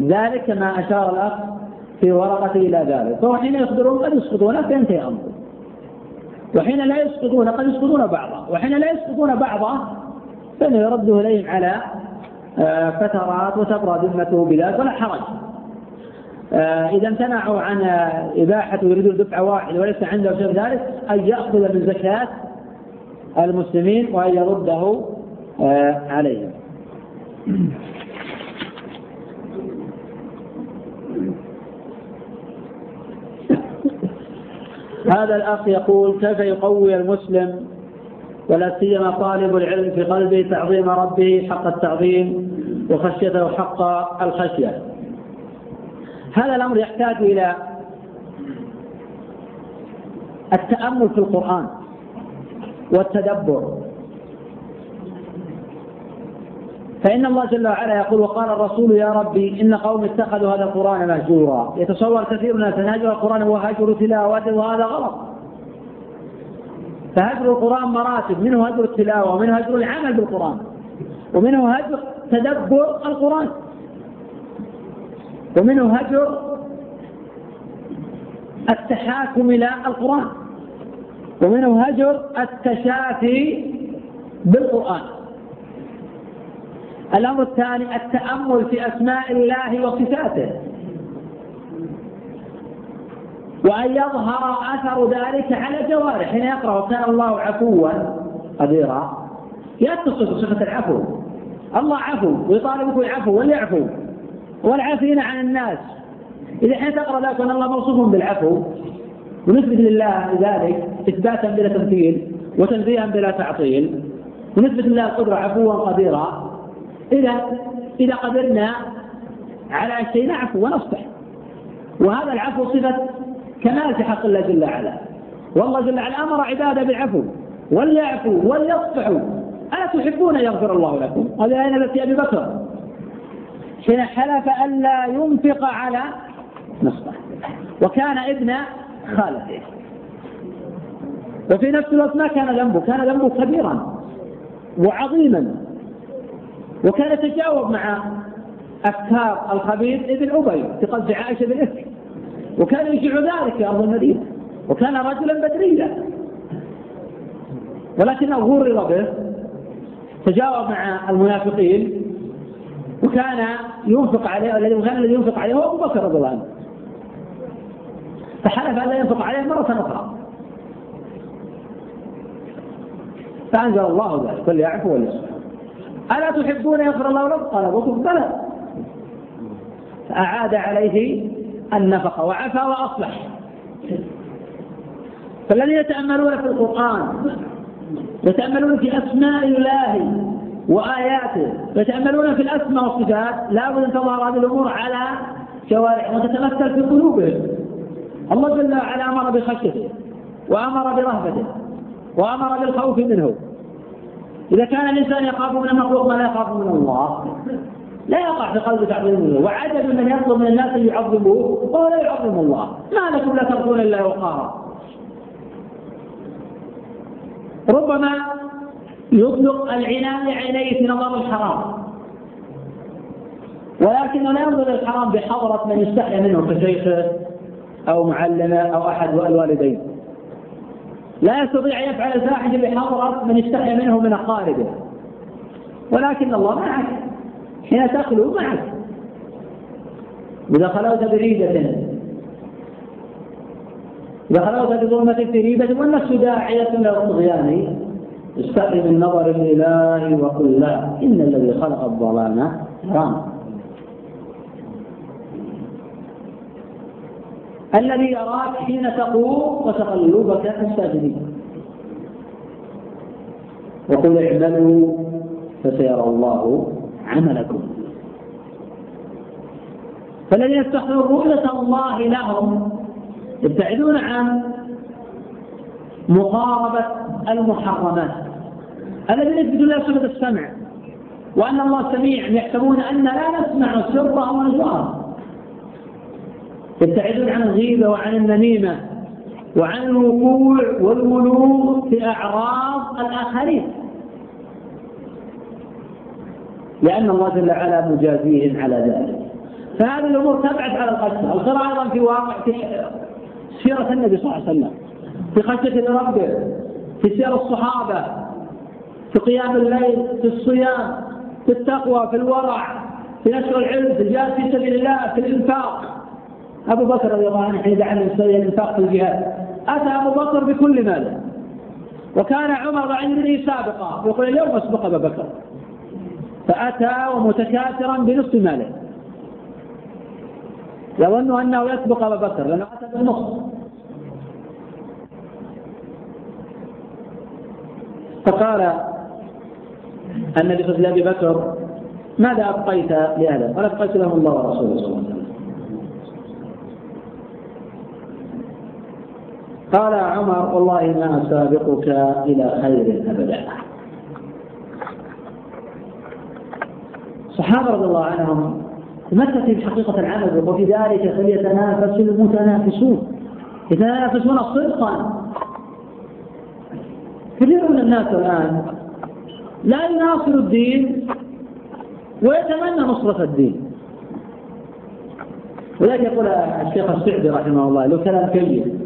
[SPEAKER 1] ذلك كما أشار الأخ في ورقته إلى ذلك. فهو حين يصدرون قد يسقطون فينتهي أمره وحين لا يسقطون قد يسقطون بعضه وحين لا يسقطون بعضه فإنه يرده إليهم على آه، فترات وتبرى ذمته بذلك ولا حرج. آه، إذا امتنعوا عن إباحة يريدون دفعة واحدة وليس عنده شيء ذلك أن يأخذ من زكاة المسلمين وأن يرده آه، عليهم. هذا الأخ يقول كيف يقوي المسلم ولا سيما طالب العلم في قلبه تعظيم ربه حق التعظيم وخشيته حق الخشية. هذا الأمر يحتاج إلى التأمل في القرآن والتدبر. فإن الله جل وعلا يقول وقال الرسول يا ربي إن قوم اتخذوا هذا القرآن مهجورا. يتصور كثير من الناس أن هجر القرآن هو هجر تلاوته وهذا غلط. فهجر القرآن مراتب منه هجر التلاوة ومنه هجر العمل بالقرآن ومنه هجر تدبر القرآن ومنه هجر التحاكم إلى القرآن ومنه هجر التشافي بالقرآن. الأمر الثاني التأمل في أسماء الله وصفاته. وأن يظهر أثر ذلك على الجوارح حين يقرأ وكان الله عفوا قديرا يتصف بصفة العفو. الله عفو ويطالبك بالعفو وليعفو والعافين عن الناس. إذا حين تقرأ ذلك أن الله موصوف بالعفو ونثبت لله ذلك إثباتا بلا تمثيل وتنزيها بلا تعطيل ونثبت لله القدرة عفوا قديرا إذا إذا قدرنا على شيء نعفو ونصبح وهذا العفو صفة كمال في حق الله جل وعلا. والله جل وعلا أمر عباده بالعفو. وليعفوا وليصفحوا. ألا تحبون أن يغفر الله لكم؟ هذه الآية التي أبي بكر. حين حلف ألا ينفق على نصبه وكان ابن خالته. وفي نفس الوقت ما كان ذنبه. كان ذنبه كبيرا وعظيما. وكان يتجاوب مع أفكار الخبيث ابن أبي في قصد عائشة بالإفك وكان يشيع ذلك في أرض المدينة. وكان رجلا بدريا. ولكنه غرر به. تجاوب مع المنافقين. وكان ينفق عليه الذي وكان الذي ينفق عليه هو أبو بكر رضي الله عنه. فحلف أن لا ينفق عليه مرة أخرى. فأنزل الله ذلك. فليعفوا وليصفحوا ألا تحبون يغفر الله لكم؟ قال ابو بكر بلى. فأعاد عليه النفقة وعفى وأصلح. فالذين يتأملون في القرآن يتأملون في أسماء الله وآياته يتأملون في الأسماء والصفات لابد أن تظهر هذه الأمور على جوارح وتتمثل في قلوبهم. الله جل وعلا أمر بخشيته وأمر برهبته وأمر بالخوف منه. إذا كان الإنسان يخاف من المخلوق ما لا يخاف من الله. لا يقع في قلبه تعظيم الله. وعجب من يطلب من الناس أن يعظموه وهو لا يعظم الله. ما لكم لا ترجون إلا وقارا. ربما يطلق العنان لعينيه في نظر الحرام. ولكنه لا ينظر الحرام بحضرة من يستحي منه كشيخه أو معلمه أو أحد الوالدين لا يستطيع أن يفعل الفاحشة بحضرة من يستحي منه من أقاربه. ولكن الله معك. حين تخلو معك. إذا خلوت بريدة إذا خلوت بظلمة في ريبة والنفس داعية إلى الطغيان استقم من نظر الإله وقل لا إن الذي خلق الظلام حرام. الذي يراك حين تقوم وتقلبك في الساجدين وقل اعملوا فسيرى الله عملكم. فالذين يستحضرون رؤية الله لهم يبتعدون عن مقاربة المحرمات. الذين يثبتون لا صفة السمع وأن الله سميع يحسبون أن لا نسمع سره ونجواه يبتعدون عن الغيبة وعن النميمة وعن الوقوع والولوغ في أعراض الآخرين. لأن الله جل وعلا مجازيهم على ذلك. فهذه الأمور تبعث على الخشية الخير أيضا في واقع في سيرة النبي صلى الله عليه وسلم. في خشية ربه في سير الصحابة في قيام الليل في الصيام في التقوى في الورع في نشر العلم في الجهاد في سبيل الله في الإنفاق. أبو بكر رضي الله عنه حين دعا الإنفاق في الجهاد. أتى أبو بكر بكل ماله وكان عمر ابنه سابقا. يقول اليوم أسبق أبا بكر. فأتى ومتكاثرا بنصف ماله. يظن أنه يسبق أبا بكر لأنه أتى بالنصف. فقال النبي صلى الله عليه وسلم بكر ماذا أبقيت لأهلك؟ قال أبقيت لهم الله ورسوله صلى الله عليه وسلم. قال عمر والله ما أسابقك إلى خير أبدا. الصحابة رضي الله عنهم تمثل حقيقة العمل وفي ذلك فليتنافس المتنافسون. يتنافسون صدقا. كثير من الناس الآن لا يناصر الدين ويتمنى نصرة الدين. ولذلك يقول الشيخ السعدي رحمه الله له كلام كبير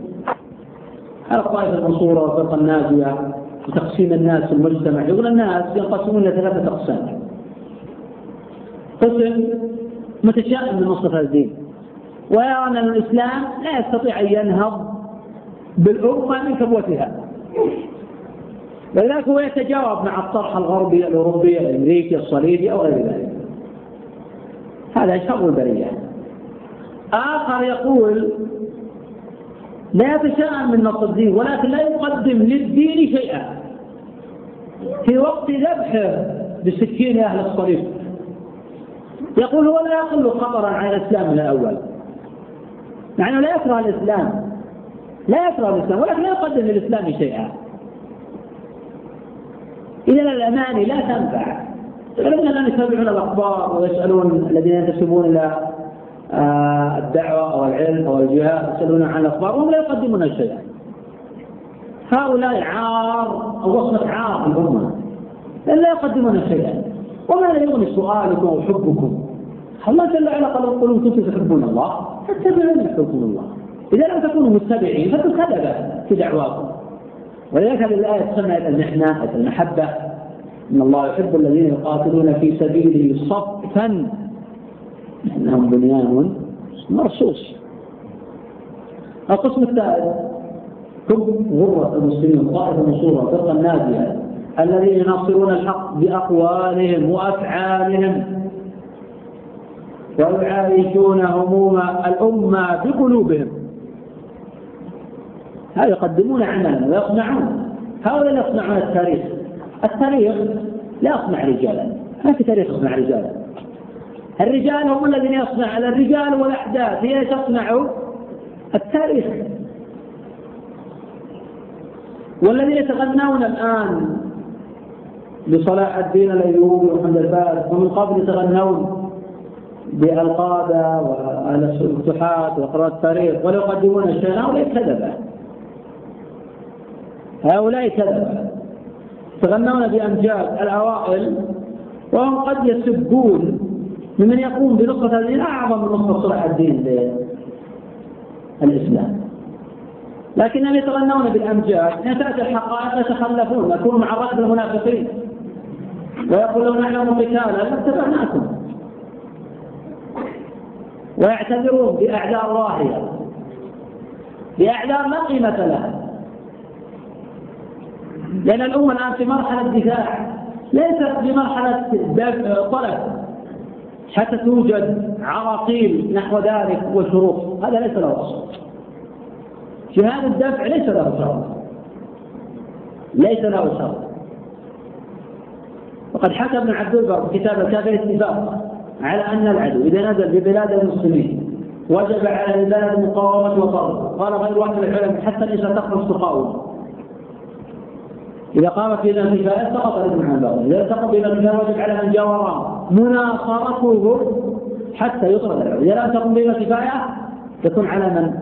[SPEAKER 1] على الطائفة المنصورة والفرقة الناجية وتقسيم الناس في المجتمع. يقول الناس ينقسمون إلى ثلاثة أقسام. قسم متشائم من نصرة الدين. ويرى أن الإسلام لا يستطيع أن ينهض بالأمة من كبوتها. ولذلك هو يتجاوب مع الطرح الغربي الأوروبي الأمريكي الصليبي أو غير ذلك. هذا شر البرية. آخر يقول لا يتشائم من نصر الدين ولكن لا يقدم للدين شيئا. في وقت ذبحه بسكين أهل الصليب. يقول هو لا يقل خطرا على الإسلام من الأول. مع أنه لا يكره الإسلام. لا يكره الإسلام ولكن لا يقدم للإسلام شيئا. إذا الأماني لا تنفع. الذين الآن يتابعون الأخبار ويسألون الذين ينتسبون إلى الدعوة أو العلم أو الجهاد يسألون عن الأخبار وهم لا يقدمون شيئا. هؤلاء عار أو وصفة عار في الأمة. لا يقدمون شيئا. وما لا يغني سؤالكم أو حبكم. الله جل وعلا قال قل كنتم تحبون الله فاتبعوني يحبكم الله. إذا لم تكونوا متبعين فتكذب في دعواكم. ولذلك هذه الآية تسمى المحنة المحبة. إن الله يحب الذين يقاتلون في سبيله صفا إنهم بنيان مرصوص. القسم الثالث هم غرة المسلمين طائفة المنصورة الفرقة النازية الذين يناصرون الحق بأقوالهم وأفعالهم. ويعايشون هموم الأمة بقلوبهم. هؤلاء يقدمون عملا ويصنعون هؤلاء يصنعون التاريخ التاريخ لا يصنع رجالا. ما في تاريخ يصنع رجالا. الرجال هم الذين يصنع الرجال والأحداث هي تصنع التاريخ. والذين يتغنون الآن بصلاح الدين الأيوبي ومحمد الفارس ومن قبل يتغنون بألقابة والفتوحات وقراءة التاريخ ولا يقدمون شيئا هؤلاء كذبة هؤلاء كذبة يتغنون بأمجاد الأوائل وهم قد يسبون ممن يقوم بنصرة الدين أعظم من نصرة صلاح الدين للإسلام لكنهم يتغنون بالأمجاد حين تأتي الحقائق يتخلفون يكونوا مع رأس المنافقين. ويقول لو نعلم قتالا لاتبعناكم ويعتذرون بأعذار واهية بأعذار لا قيمة لها لأن الأمة الآن في مرحلة دفاع ليست في مرحلة طلب. حتى توجد عراقيل نحو ذلك وشروط هذا ليس له أصل. جهاد الدفع ليس له شرط. ليس له شرط. وقد حكى ابن عبد البر في كتاب الكافي اتفاق على أن العدو إذا نزل ببلاد المسلمين وجب على البلد مقاومة وطرد. قال غير واحد من العلماء حتى النساء تخرج تقاوم. إذا قامت بنا الكفاية سقط الإثم عن إذا سقط بنا الكفاية وجب على من جاوراه مناصرته حتى يطرد العدو إذا لم تقم بنا الكفاية تكون على من؟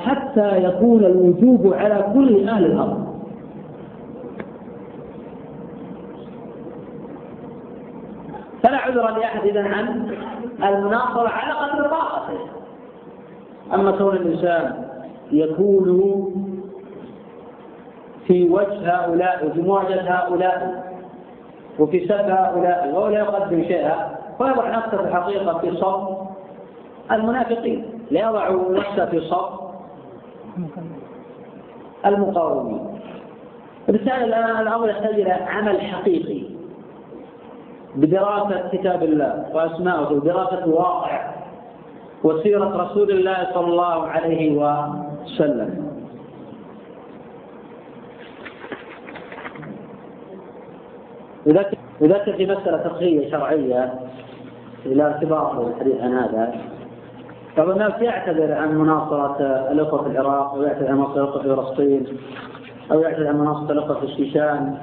[SPEAKER 1] حتى يكون الوجوب على كل أهل الأرض. عذر لأحد إذا عن المناصرة على قدر طاقته أما كون الإنسان يكون في وجه هؤلاء وفي مواجهة هؤلاء وفي سب هؤلاء وهو لا يقدم شيئا. فيضع نفسه في الحقيقة في صف المنافقين. لا يضع نفسه في صف المقاومين. بالتالي الآن الأمر يحتاج إلى عمل حقيقي. بدراسة كتاب الله وأسماءه ودراسة الواقع وسيرة رسول الله صلى الله عليه وسلم. يذكر في مسألة فقهية شرعية إلى ارتباط الحديث عن هذا. بعض الناس يعتذر عن مناصرة الأخوة في العراق أو يعتذر عن مناصرة الأخوة في فلسطين أو يعتذر عن مناصرة الأخوة في الشيشان.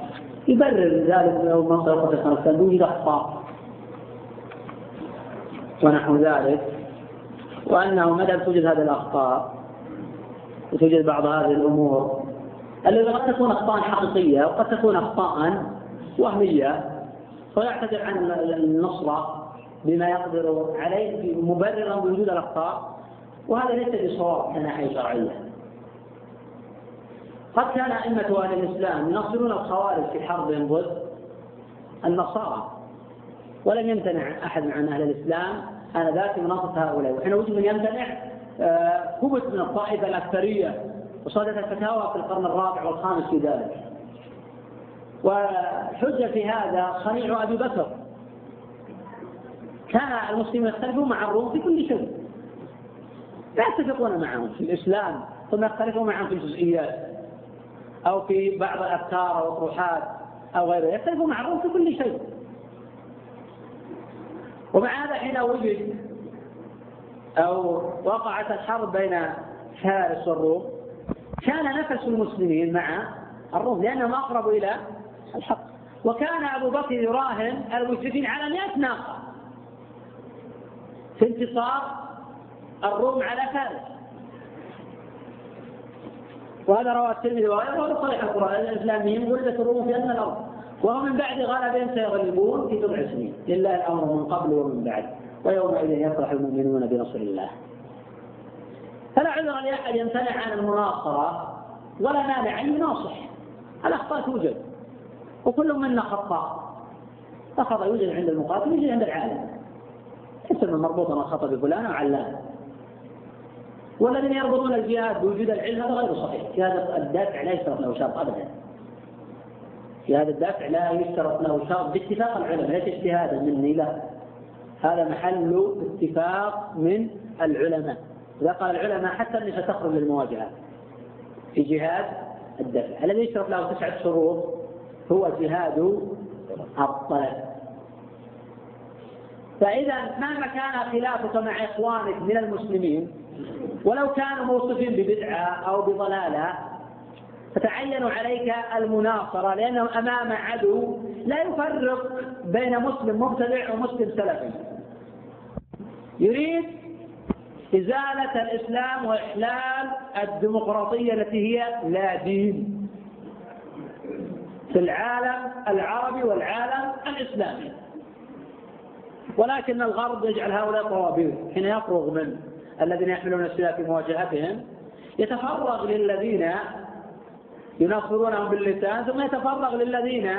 [SPEAKER 1] يبرر ذلك أو مناصرة الأخوة في أفغانستان بوجود أخطاء ونحو ذلك. وأنه دام توجد هذه الأخطاء وتوجد بعض هذه الأمور التي قد تكون أخطاء حقيقية وقد تكون أخطاء وهمية فيعتذر عن النصرة بما يقدر عليه مبررا بوجود الأخطاء وهذا ليس بصواب من ناحية شرعية قد كان أئمة أهل الإسلام ينصرون الخوارج في حربهم ضد النصارى ولم يمتنع أحد عن أهل الإسلام آنذاك مناصرة هؤلاء. وحين وجد من يمتنع هبط آه، من الطائفة الأكثرية وصادت الفتاوى في القرن الرابع والخامس في ذلك. والحجة في هذا صنيع أبي بكر. كان المسلمون يختلفون مع الروم في كل شيء. لا يتفقون معهم في الإسلام ثم يختلفون معهم في الجزئيات أو في بعض الأفكار أو الأطروحات أو غيره يختلفون مع الروم في كل شيء. ومع هذا حين وجد أو وقعت الحرب بين فارس والروم كان نفس المسلمين مع الروم لأنهم أقرب إلى الحق. وكان أبو بكر يراهن المشركين على مئة ناقة. في انتصار الروم على فارس. وهذا رواه الترمذي وغيره وهذا صحيح القرآن. الإسلاميين ولدت الروم في أدنى الأرض. وهم من بعد غلبهم سيغلبون في بضع سنين. لله الأمر من قبل ومن بعد. ويومئذ يفرح المؤمنون بنصر الله. فلا عذر لأحد يمتنع عن المناصرة ولا مانع أن يناصح الأخطاء توجد وكل منا خطاء الخطأ يوجد عند المقاتل يوجد عند العالم. ليس مربوطا الخطأ بفلان أو علان. والذين يربطون الجهاد بوجود العلم هذا غير صحيح. في هذا الدافع لا يشترط له شرط أبدا. في هذا الدافع لا يشترط له شرط باتفاق العلماء ليس اجتهادا مني لا. هذا محل اتفاق من العلماء. إذا قال العلماء حتى النساء تخرج للمواجهة في جهاد الدفع الذي يشترط له تسعة شروط هو جهاد الطلب. فإذا مهما كان خلافك مع إخوانك من المسلمين ولو كانوا موصوفين ببدعة أو بضلالة فتعين عليك المناصرة لأنهم أمام عدو لا يفرق بين مسلم مبتدع ومسلم سلفي. يريد إزالة الإسلام وإحلال الديمقراطية التي هي لا دين. في العالم العربي والعالم الإسلامي. ولكن الغرب يجعل هؤلاء طوابير. حين يفرغ من الذين يحملون السلاح في مواجهتهم يتفرغ للذين ينصرونهم باللسان ثم يتفرغ للذين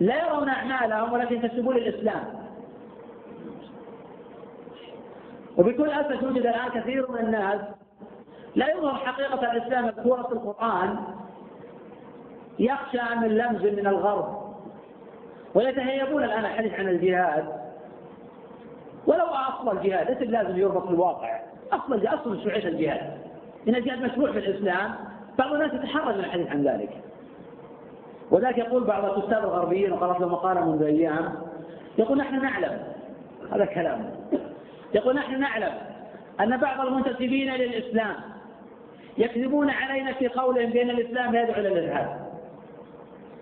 [SPEAKER 1] لا يرون أعمالهم ولكن ينتسبون للإسلام وبكل أسف يوجد الآن كثير من الناس لا يظهر حقيقة الإسلام في القرآن يخشى من لمز من الغرب ويتهيبون الآن الحديث عن الجهاد. ولو أصل الجهاد ليس لازم يربط بالواقع أصل أصل مشروعية الجهاد. إن الجهاد مشروع في الإسلام بعض الناس يتحرج من الحديث عن ذلك. وذلك يقول بعض الكتاب الغربيين وقرأت له مقالة منذ أيام يقول نحن نعلم هذا كلام. يقول نحن نعلم أن بعض المنتسبين للإسلام يكذبون علينا في قولهم بأن الإسلام لا يدعو إلى الإرهاب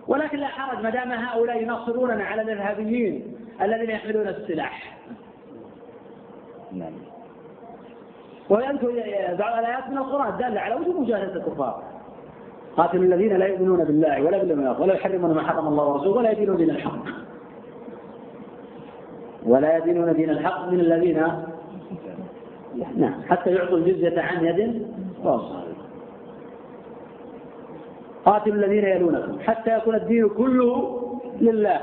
[SPEAKER 1] ولكن لا حرج ما دام هؤلاء ينصروننا على الإرهابيين الذين يحملون السلاح. نعم. ويذكر بعض الآيات من القرآن الدالة على وجوب مجاهدة الكفار. قاتلوا الذين لا يؤمنون بالله ولا باليوم الآخر ولا يحرمون ما حرم الله ورسوله ولا يدينون دين الحق. ولا يدينون دين الحق من الذين نعم حتى يعطوا الجزية عن يد وهم قاتلوا الذين يلونكم حتى يكون الدين كله لله.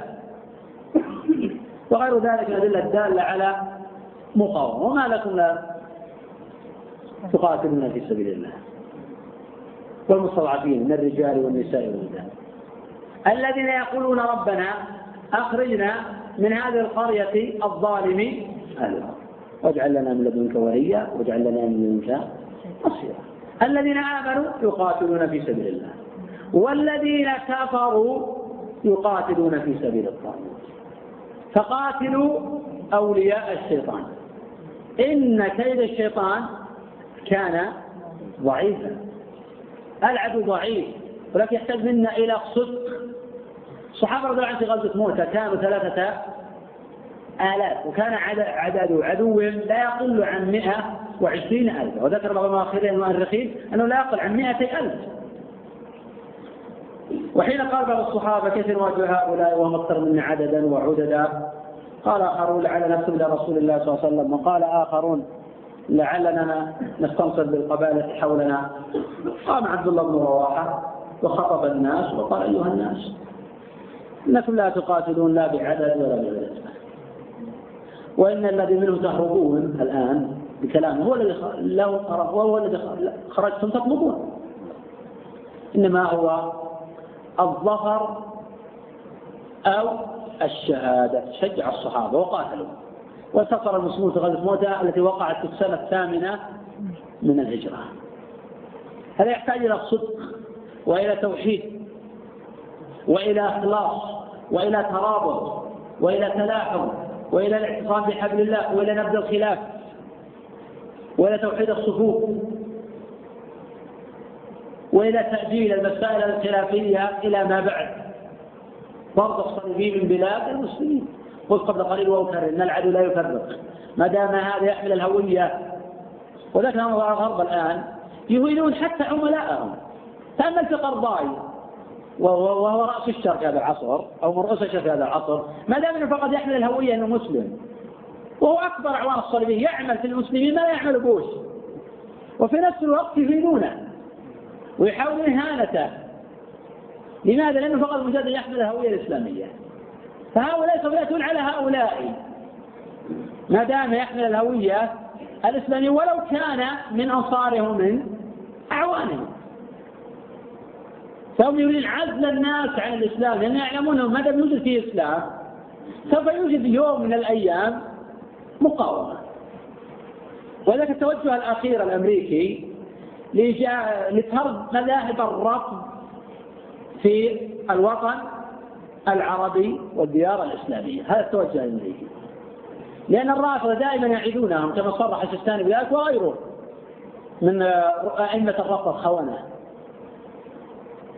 [SPEAKER 1] وغير ذلك من الأدلة الدالة على مقاومة. وما لكم لا تقاتلون في سبيل الله. والمستضعفين من الرجال والنساء والولدان. الذين يقولون ربنا أخرجنا من هذه القرية الظالم أهلها. واجعل لنا من لدنك وليا واجعل لنا من لدنك نصيرا الذين آمنوا يقاتلون في سبيل الله. والذين كفروا يقاتلون في سبيل الطاغوت. فقاتلوا أولياء الشيطان. إن كيد الشيطان كان ضعيفا. العدو ضعيف. ولكن يحتاج منا إلى صدق. الصحابة رضي الله عنهم في غزوة موتى كانوا ثلاثة آلاف. وكان عدد عدو لا يقل عن مئة وعشرين ألف. وذكر بعض المؤرخين أنه لا يقل عن مئة ألف. وحين قال بعض الصحابة كيف نواجه هؤلاء وهم أكثر منا عددا وعددا. قال آخرون لعل نكتب إلى رسول الله صلى الله عليه وسلم. وقال آخرون لعلنا نستنصر بالقبائل حولنا. قام عبد الله بن رواحة وخطب الناس وقال أيها الناس إنكم لا تقاتلون لا بعدد ولا بعدد. وإن الذي منه تهربون الآن بكلامه هو الذي له وهو الذي خرجتم تطلبون. إنما هو الظفر أو الشهادة. شجع الصحابة وقاتلوا. وانتصر المسلمون في غزوة موتى التي وقعت في السنة الثامنة من الهجرة. هذا يحتاج إلى صدق وإلى توحيد وإلى إخلاص وإلى ترابط وإلى تلاحم وإلى الاعتصام بحبل الله وإلى نبذ الخلاف وإلى توحيد الصفوف؟ وإلى تأجيل المسائل الخلافية إلى ما بعد. فرض الصليبي من بلاد المسلمين. قلت قبل قليل وأكرر أن العدو لا يفرق. ما دام هذا يحمل الهوية. وذاك الغرب الآن يهينون حتى عملاءهم تأمل في قرضاي. وهو رأس الشرق هذا العصر. أو من رؤوس الشرق هذا العصر. ما دام أنه فقط يحمل الهوية أنه مسلم. وهو أكبر أعوان الصليبيين. يعمل في المسلمين ما يعمل بوش. وفي نفس الوقت يهينونه. ويحاولون إهانته. لماذا؟ لأنه فقط مجرد يحمل الهوية الإسلامية. فهؤلاء سوف يأتون على هؤلاء. ما دام يحمل الهوية الإسلامية ولو كان من أنصارهم من أعوانهم. فهم يريدون عزل الناس عن الإسلام لأن يعلمون ما دام يوجد فيه إسلام سوف يوجد يوم من الأيام مقاومة. وذلك التوجه الأخير الأمريكي لفرض مذاهب الرفض في الوطن العربي والديار الإسلامية. هذا التوجه الأمريكي لأن الرافضة دائما يعيدونهم كما صرح السيستاني بذلك وغيره من أئمة الرفض الخونة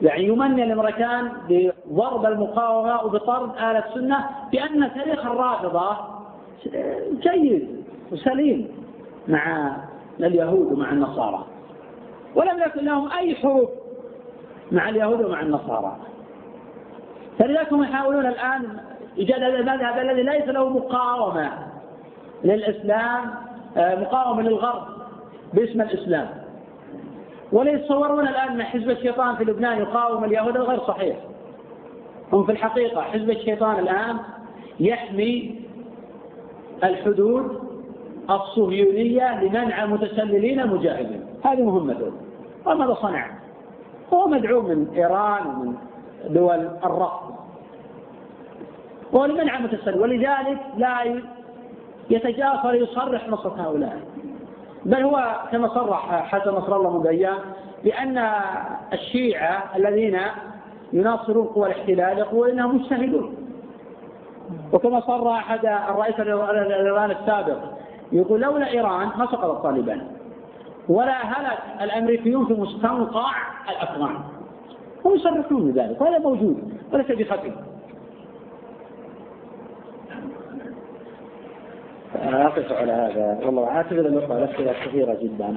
[SPEAKER 1] يعني يمني الأمريكان بضرب المقاومة وبطرد أهل السنة بأن تاريخ الرافضة جيد وسليم مع اليهود ومع النصارى. ولم يكن لهم أي حروب مع اليهود ومع النصارى. فلذلك هم يحاولون الآن إيجاد هذا المذهب الذي ليس له مقاومة للإسلام مقاومة للغرب باسم الإسلام. ولا يتصورون الآن أن حزب الشيطان في لبنان يقاوم اليهود غير صحيح. هم في الحقيقة حزب الشيطان الآن يحمي الحدود الصهيونية لمنع متسللين مجاهدين. هذه مهمته وماذا صنع؟ هو مدعو من إيران ومن دول الرفض هو لمنع متسلل. ولذلك لا يتجاسر يصرح نصرة هؤلاء. بل هو كما صرح حسن نصر الله منذ أيام بأن الشيعة الذين يناصرون قوى الاحتلال يقولون إنهم مجتهدون. وكما صرح أحد الرئيس الايراني السابق يقول لولا إيران ما سقط الطالبان. ولا هلك الأمريكيون في مستنقع الأفغان. هم يصرحون بذلك وهذا موجود وليس بخفي أقف على هذا. والله أعتقد أن الأسئلة كثيرة جدا.